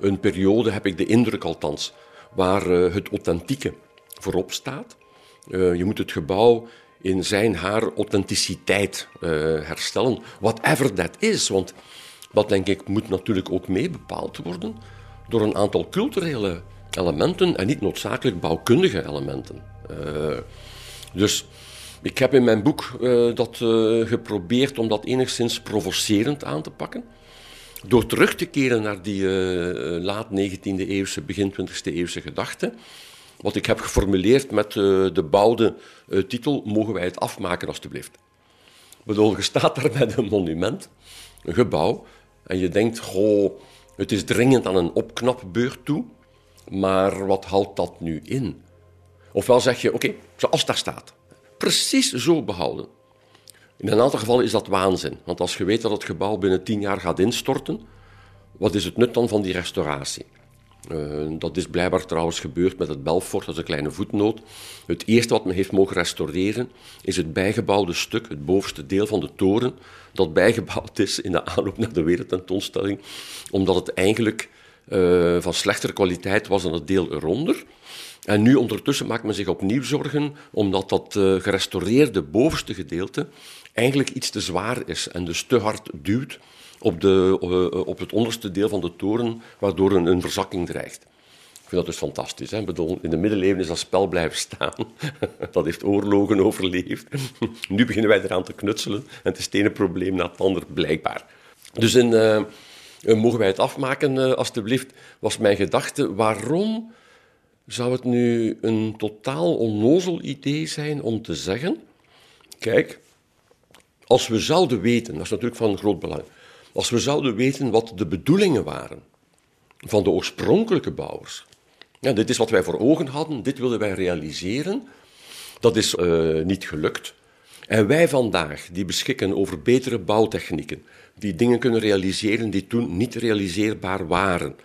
een periode, heb ik de indruk althans, waar het authentieke voorop staat. Je moet het gebouw in zijn haar authenticiteit herstellen, whatever that is. Want dat denk ik moet natuurlijk ook mee bepaald worden door een aantal culturele elementen en niet noodzakelijk bouwkundige elementen. Uh, dus ik heb in mijn boek dat geprobeerd om dat enigszins provocerend aan te pakken. Door terug te keren naar die laat 19e eeuwse, begin 20e eeuwse gedachte. Wat ik heb geformuleerd met de bouwde titel: Mogen wij het afmaken, alstublieft? Ik bedoel, je staat daar met een monument, een gebouw, en je denkt: Goh Het is dringend aan een opknapbeurt toe, maar wat houdt dat nu in? Ofwel zeg je, oké, zoals daar staat, precies zo behouden. In een aantal gevallen is dat waanzin, want als je weet dat het gebouw binnen tien jaar gaat instorten, wat is het nut dan van die restauratie? Uh, dat is blijkbaar trouwens gebeurd met het Belfort, dat is een kleine voetnoot. Het eerste wat men heeft mogen restaureren is het bijgebouwde stuk, het bovenste deel van de toren, dat bijgebouwd is in de aanloop naar de wereldtentoonstelling, omdat het eigenlijk uh, van slechtere kwaliteit was dan het deel eronder. En nu ondertussen maakt men zich opnieuw zorgen, omdat dat uh, gerestaureerde bovenste gedeelte eigenlijk iets te zwaar is en dus te hard duwt op, de, uh, op het onderste deel van de toren, waardoor een, een verzakking dreigt. Ik vind dat dus fantastisch. Hè? Bedoel, in de middeleeuwen is dat spel blijven staan. dat heeft oorlogen overleefd. nu beginnen wij eraan te knutselen en het is het ene probleem na het andere, blijkbaar. Dus in, uh, mogen wij het afmaken, uh, alstublieft, was mijn gedachte. Waarom zou het nu een totaal onnozel idee zijn om te zeggen... Kijk, als we zouden weten, dat is natuurlijk van groot belang... Als we zouden weten wat de bedoelingen waren van de oorspronkelijke bouwers. Ja, dit is wat wij voor ogen hadden, dit wilden wij realiseren. Dat is uh, niet gelukt. En wij vandaag, die beschikken over betere bouwtechnieken, die dingen kunnen realiseren die toen niet realiseerbaar waren,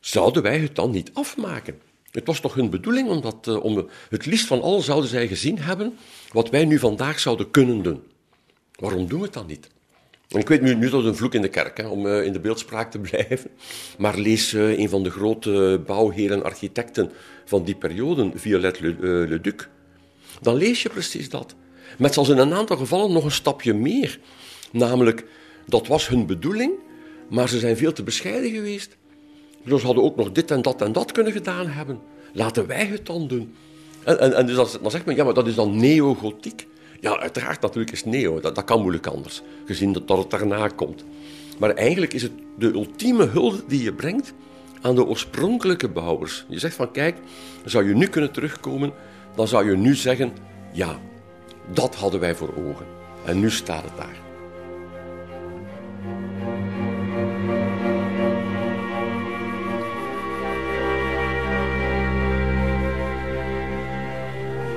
zouden wij het dan niet afmaken? Het was toch hun bedoeling om dat, uh, om, het liefst van al zouden zij gezien hebben wat wij nu vandaag zouden kunnen doen. Waarom doen we het dan niet? En ik weet nu, dat een vloek in de kerk, hè, om uh, in de beeldspraak te blijven. Maar lees uh, een van de grote bouwheren, architecten van die periode, Violet Le, uh, Le Duc. Dan lees je precies dat. Met zelfs in een aantal gevallen nog een stapje meer. Namelijk, dat was hun bedoeling, maar ze zijn veel te bescheiden geweest. Dus ze hadden ook nog dit en dat en dat kunnen gedaan hebben. Laten wij het dan doen. En, en, en dus dan, dan zegt men, ja, maar dat is dan neogotiek. Ja, uiteraard natuurlijk is neo, dat, dat kan moeilijk anders, gezien dat, dat het daarna komt. Maar eigenlijk is het de ultieme hulde die je brengt aan de oorspronkelijke bouwers. Je zegt van kijk, zou je nu kunnen terugkomen, dan zou je nu zeggen, ja, dat hadden wij voor ogen. En nu staat het daar.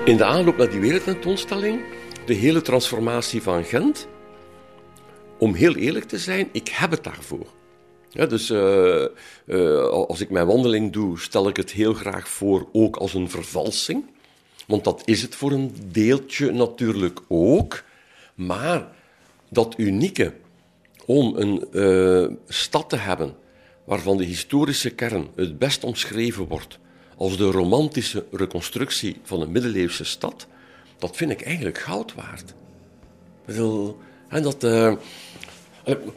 In de aanloop naar die wereldtentoonstelling de hele transformatie van Gent, om heel eerlijk te zijn, ik heb het daarvoor. Ja, dus uh, uh, als ik mijn wandeling doe, stel ik het heel graag voor ook als een vervalsing. Want dat is het voor een deeltje natuurlijk ook. Maar dat unieke om een uh, stad te hebben waarvan de historische kern het best omschreven wordt als de romantische reconstructie van een middeleeuwse stad, dat vind ik eigenlijk goud waard. en dat, uh,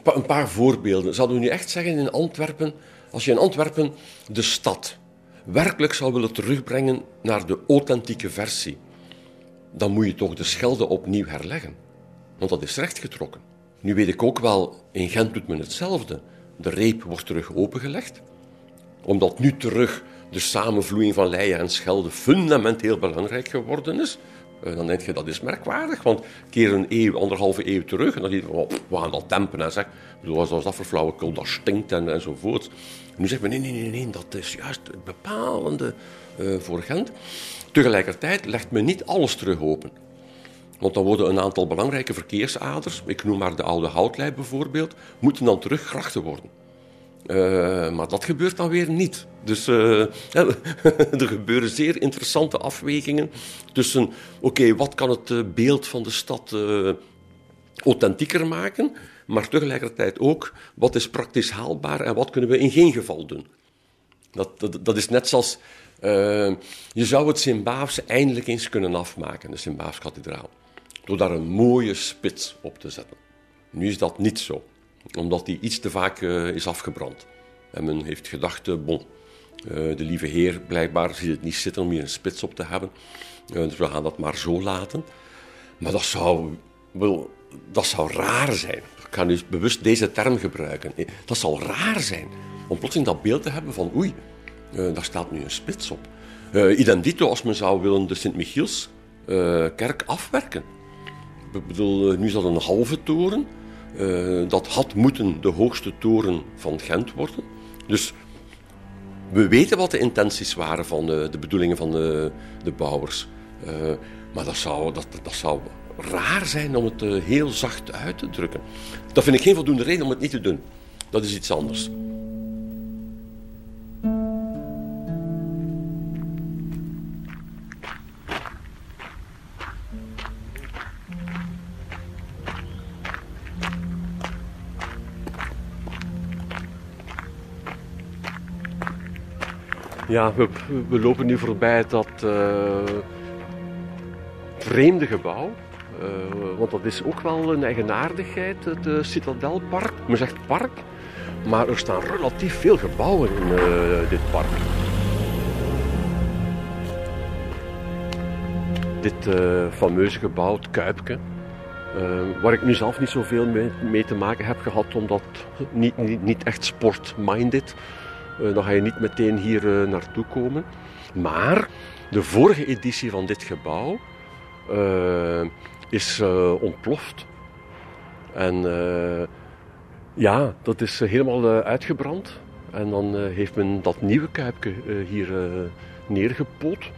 een paar voorbeelden. Zouden we nu echt zeggen in Antwerpen, als je in Antwerpen de stad werkelijk zou willen terugbrengen naar de authentieke versie, dan moet je toch de Schelde opnieuw herleggen. Want dat is rechtgetrokken. Nu weet ik ook wel, in Gent doet men hetzelfde. De reep wordt terug opengelegd, omdat nu terug de samenvloeiing van Leien en Schelde fundamenteel belangrijk geworden is. Uh, dan denk je, dat is merkwaardig, want keer een eeuw, anderhalve eeuw terug, en dan denk je, oh, we gaan dat dempen. En zeg, is dat voor flauwekul, dat stinkt en, enzovoort. En nu zegt men, nee, nee, nee, nee, dat is juist het bepalende uh, voor Gent. Tegelijkertijd legt men niet alles terug open. Want dan worden een aantal belangrijke verkeersaders, ik noem maar de oude houtlei bijvoorbeeld, moeten dan teruggrachten worden. Uh, maar dat gebeurt dan weer niet. Dus uh, er gebeuren zeer interessante afwegingen tussen, oké, wat kan het beeld van de stad uh, authentieker maken, maar tegelijkertijd ook, wat is praktisch haalbaar en wat kunnen we in geen geval doen. Dat, dat, is net zoals, je zou het Sint-Baafse eindelijk eens kunnen afmaken, de Sint-Baafskathedraal, door daar een mooie spits op te zetten. Nu is dat niet zo omdat die iets te vaak uh, is afgebrand. En men heeft gedacht, uh, bon, uh, de lieve heer blijkbaar ziet het niet zitten om hier een spits op te hebben. dus we gaan dat maar zo laten. Maar dat zou, wel, dat zou raar zijn. Ik ga nu bewust deze term gebruiken. Dat zal raar zijn om plotseling dat beeld te hebben van oei, daar staat nu een spits op. idem dito als men zou willen de Sint-Michiels kerk afwerken. Ik bedoel, nu is dat een halve toren. Eh, dat had moeten de hoogste toren van Gent worden. Dus we weten wat de intenties waren van de, de bedoelingen van de, de bouwers. Uh, maar dat zou, dat, dat zou raar zijn om het heel zacht uit te drukken. Dat vind ik geen voldoende reden om het niet te doen. Dat is iets anders. Ja, we, lopen nu voorbij dat uh, vreemde gebouw. Uh, want dat is ook wel een eigenaardigheid, het uh, Citadelpark. Men zegt park, maar er staan relatief veel gebouwen in dit park. Dit fameuze gebouw, het Kuipke, waar ik nu zelf niet zoveel mee, mee, te maken heb gehad, omdat niet, niet, niet echt sport-minded. Uh, dan ga je niet meteen hier uh, naartoe komen. Maar de vorige editie van dit gebouw uh, is ontploft. En ja, dat is helemaal uitgebrand. En dan heeft men dat nieuwe kuipje hier neergepoot.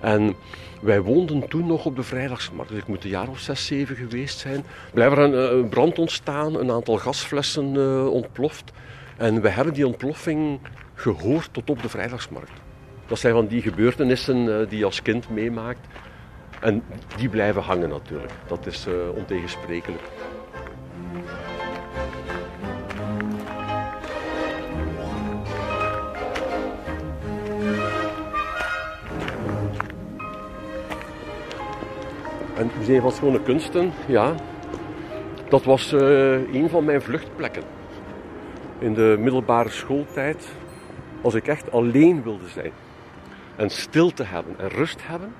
En wij woonden toen nog op de vrijdagsmarkt, dus ik moet een jaar of zes, zeven geweest zijn. Blijft er een brand ontstaan, een aantal gasflessen ontploft. En we hebben die ontploffing gehoord tot op de vrijdagsmarkt. Dat zijn van die gebeurtenissen uh, die je als kind meemaakt. En die blijven hangen natuurlijk. Dat is uh, ontegensprekelijk. En het Museum van Schone Kunsten, ja, dat was uh, een van mijn vluchtplekken in de middelbare schooltijd, als ik echt alleen wilde zijn en stilte hebben en rust hebben,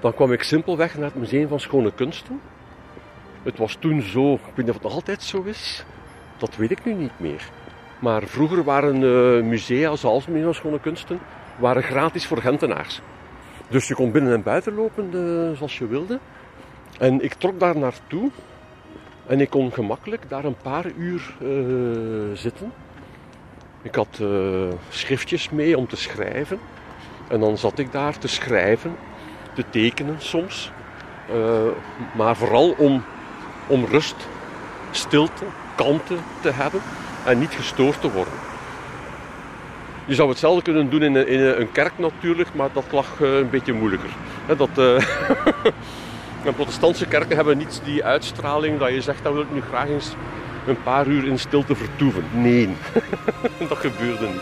dan kwam ik simpelweg naar het Museum van Schone Kunsten. Het was toen zo, ik weet niet of het altijd zo is, dat weet ik nu niet meer. Maar vroeger waren uh, musea, zoals het Museum van Schone Kunsten, waren gratis voor Gentenaars. Dus je kon binnen en buiten lopen uh, zoals je wilde. En ik trok daar naartoe en ik kon gemakkelijk daar een paar uur uh, zitten. Ik had uh, schriftjes mee om te schrijven. En dan zat ik daar te schrijven, te tekenen soms. Uh, maar vooral om, om rust, stilte, kalmte te hebben en niet gestoord te worden. Je zou hetzelfde kunnen doen in een, in een kerk natuurlijk, maar dat lag een beetje moeilijker. Dat, En protestantse kerken hebben niet die uitstraling dat je zegt, dat wil ik nu graag eens een paar uur in stilte vertoeven. Nee, dat gebeurde niet.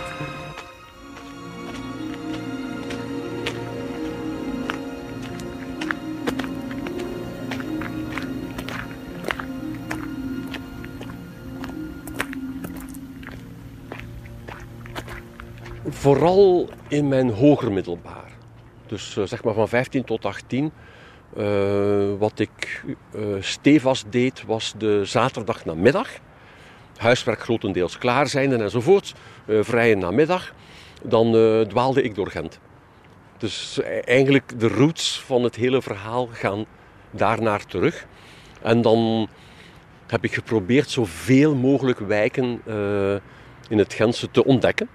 Vooral in mijn hoger middelbaar. Dus uh, zeg maar van 15 tot 18 uh, wat ik uh, stevast deed was de zaterdag namiddag. Huiswerk grotendeels klaar zijn en enzovoort. Uh, vrije namiddag. Dan dwaalde ik door Gent. Dus eigenlijk de roots van het hele verhaal gaan daarnaar terug. En dan heb ik geprobeerd zoveel mogelijk wijken in het Gentse te ontdekken.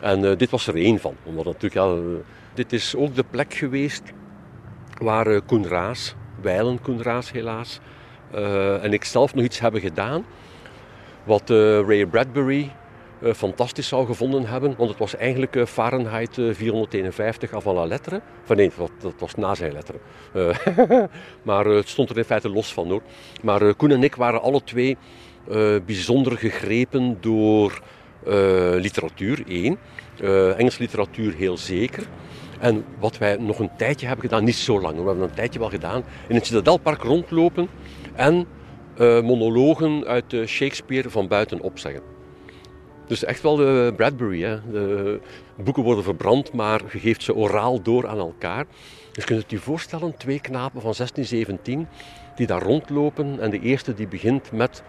En dit was er één van. Omdat natuurlijk, ja, dit is ook de plek geweest waar Koen Raas, wijlen Koen Raas helaas, uh, en ik zelf nog iets hebben gedaan. Wat uh, Ray Bradbury fantastisch zou gevonden hebben. Want het was eigenlijk Fahrenheit 451 avant la lettre. Van nee, dat, dat, was na zijn letteren. maar het stond er in feite los van hoor. Maar Koen en ik waren alle twee bijzonder gegrepen door literatuur, één. Engels literatuur heel zeker. En wat wij nog een tijdje hebben gedaan, niet zo lang, we hebben een tijdje wel gedaan, in het Citadelpark rondlopen en uh, monologen uit uh, Shakespeare van buiten opzeggen. Dus echt wel de Bradbury. Hè. De boeken worden verbrand, maar je geeft ze oraal door aan elkaar. Dus je kunt het je voorstellen, twee knapen van 16, 17 die daar rondlopen en de eerste die begint met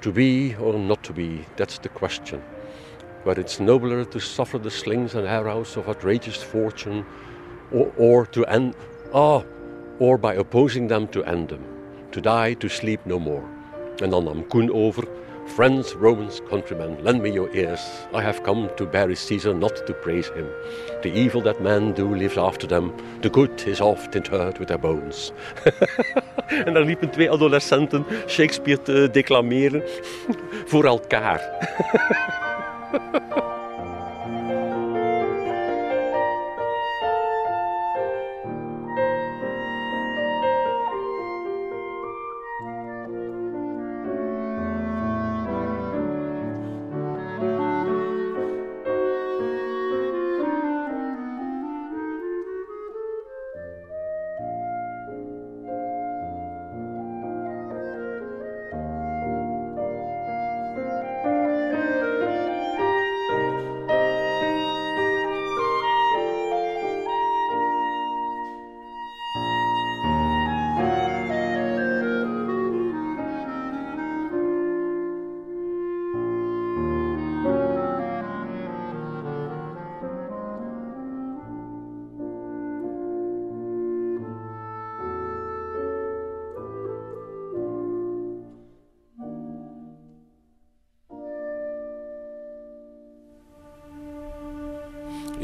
To be or not to be, that's the question. But it's nobler to suffer the slings and arrows of outrageous fortune, or, or to end, ah, or by opposing them to end them, to die, to sleep no more. En dan nam Koen over. Friends, Romans, countrymen, lend me your ears. I have come to bury Caesar, not to praise him. The evil that men do lives after them. The good is oft interred with their bones. en daar liepen twee adolescenten Shakespeare te declameren voor elkaar. ha ha ha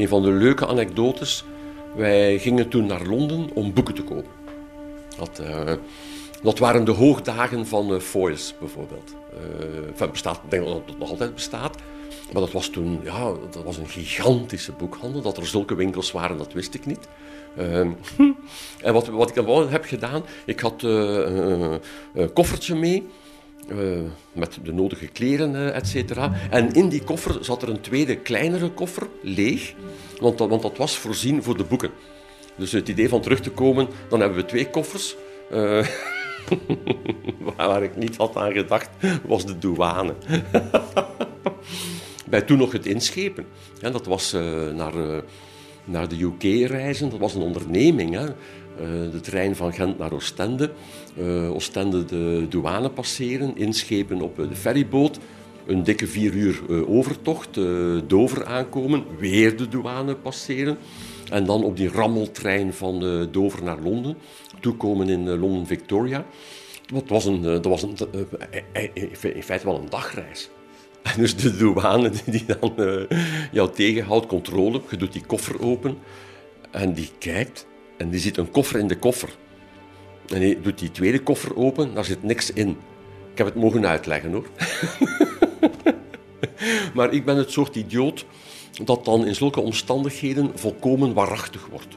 Een van de leuke anekdotes. Wij gingen toen naar Londen om boeken te kopen. Dat, eh, dat waren de hoogdagen van uh, Foyles bijvoorbeeld. Uh, enfin, bestaat, ik denk dat het nog altijd bestaat. Maar dat was toen ja, dat was een gigantische boekhandel. Dat er zulke winkels waren, dat wist ik niet. Uh, en wat, wat ik dan heb gedaan, ik had een koffertje mee. Uh, met de nodige kleren, uh, et cetera. En in die koffer zat er een tweede, kleinere koffer, leeg. Want dat, want dat was voorzien voor de boeken. Dus het idee van terug te komen, dan hebben we twee koffers. Uh, waar ik niet had aan gedacht, was de douane. Bij toen nog het inschepen. Ja, dat was naar, naar de UK reizen, dat was een onderneming. Hè. De trein van Gent naar Oostende uh, Oostende de douane passeren, inschepen op de ferryboot, een dikke vier uur overtocht, Dover aankomen, weer de douane passeren en dan op die rammeltrein van Dover naar Londen, toekomen in Londen Victoria. Dat was, een, dat was een, in feite wel een dagreis. En dus de douane die dan jou tegenhoudt, controle, je doet die koffer open en die kijkt en die ziet een koffer in de koffer. En hij doet die tweede koffer open, daar zit niks in. Ik heb het mogen uitleggen hoor. maar ik ben het soort idioot dat dan in zulke omstandigheden volkomen waarachtig wordt.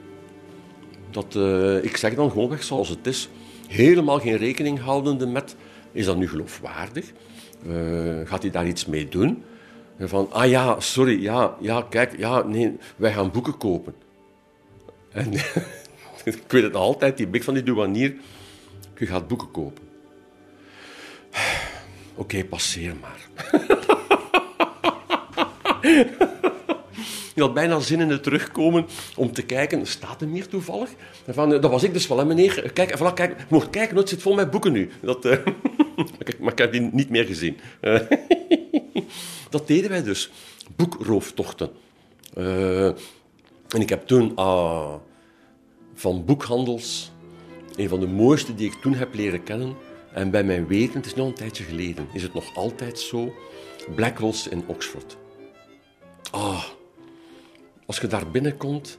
Dat, uh, ik zeg dan gewoonweg zoals het is, helemaal geen rekening houdende met, is dat nu geloofwaardig? Uh, gaat hij daar iets mee doen? Van, ah ja, sorry, ja, ja, kijk, ja, nee, wij gaan boeken kopen. En ik weet het altijd, die blik van die douanier. Je gaat boeken kopen. Oké, passeer maar. Je had bijna zin in het terugkomen om te kijken, staat er meer toevallig? van, dat was ik dus wel, hè, meneer. Kijk, voilà, kijk, mocht kijken, het zit vol met boeken nu. Dat, uh, maar ik heb die niet meer gezien. dat deden wij dus. Boekrooftochten. En ik heb toen... Uh, van boekhandels. Een van de mooiste die ik toen heb leren kennen. En bij mijn weten, het is nog een tijdje geleden, is het nog altijd zo. Blackwell's in Oxford. Ah, als je daar binnenkomt,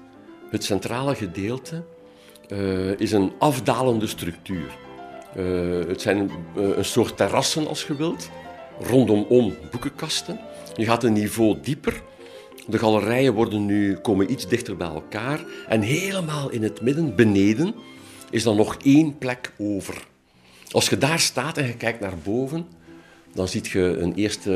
het centrale gedeelte uh, is een afdalende structuur. Uh, het zijn uh, een soort terrassen, als je wilt, rondomom boekenkasten. Je gaat een niveau dieper de galerijen worden nu, komen iets dichter bij elkaar. En helemaal in het midden, beneden, is dan nog één plek over. Als je daar staat en je kijkt naar boven, dan zie je een eerste...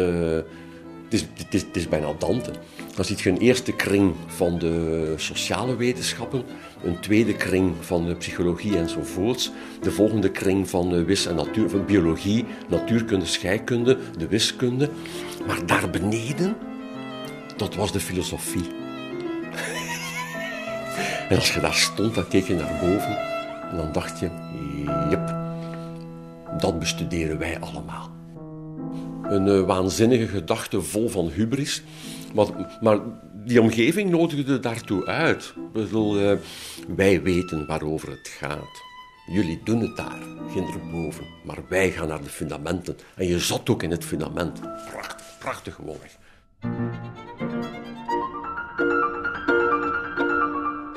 Het is, het is, bijna Dante. Dan zie je een eerste kring van de sociale wetenschappen, een tweede kring van de psychologie enzovoorts, de volgende kring van de en natuur, van biologie, natuurkunde, scheikunde, de wiskunde. Maar daar beneden dat was de filosofie. en als je daar stond, dan keek je naar boven en dan dacht je, jep, dat bestuderen wij allemaal. Een uh, waanzinnige gedachte vol van hubris, maar, maar die omgeving nodigde daartoe uit. Uh, wij weten waarover het gaat. jullie doen het daar, ginder boven. Maar wij gaan naar de fundamenten. En je zat ook in het fundament. Prachtig, prachtig gewoonweg.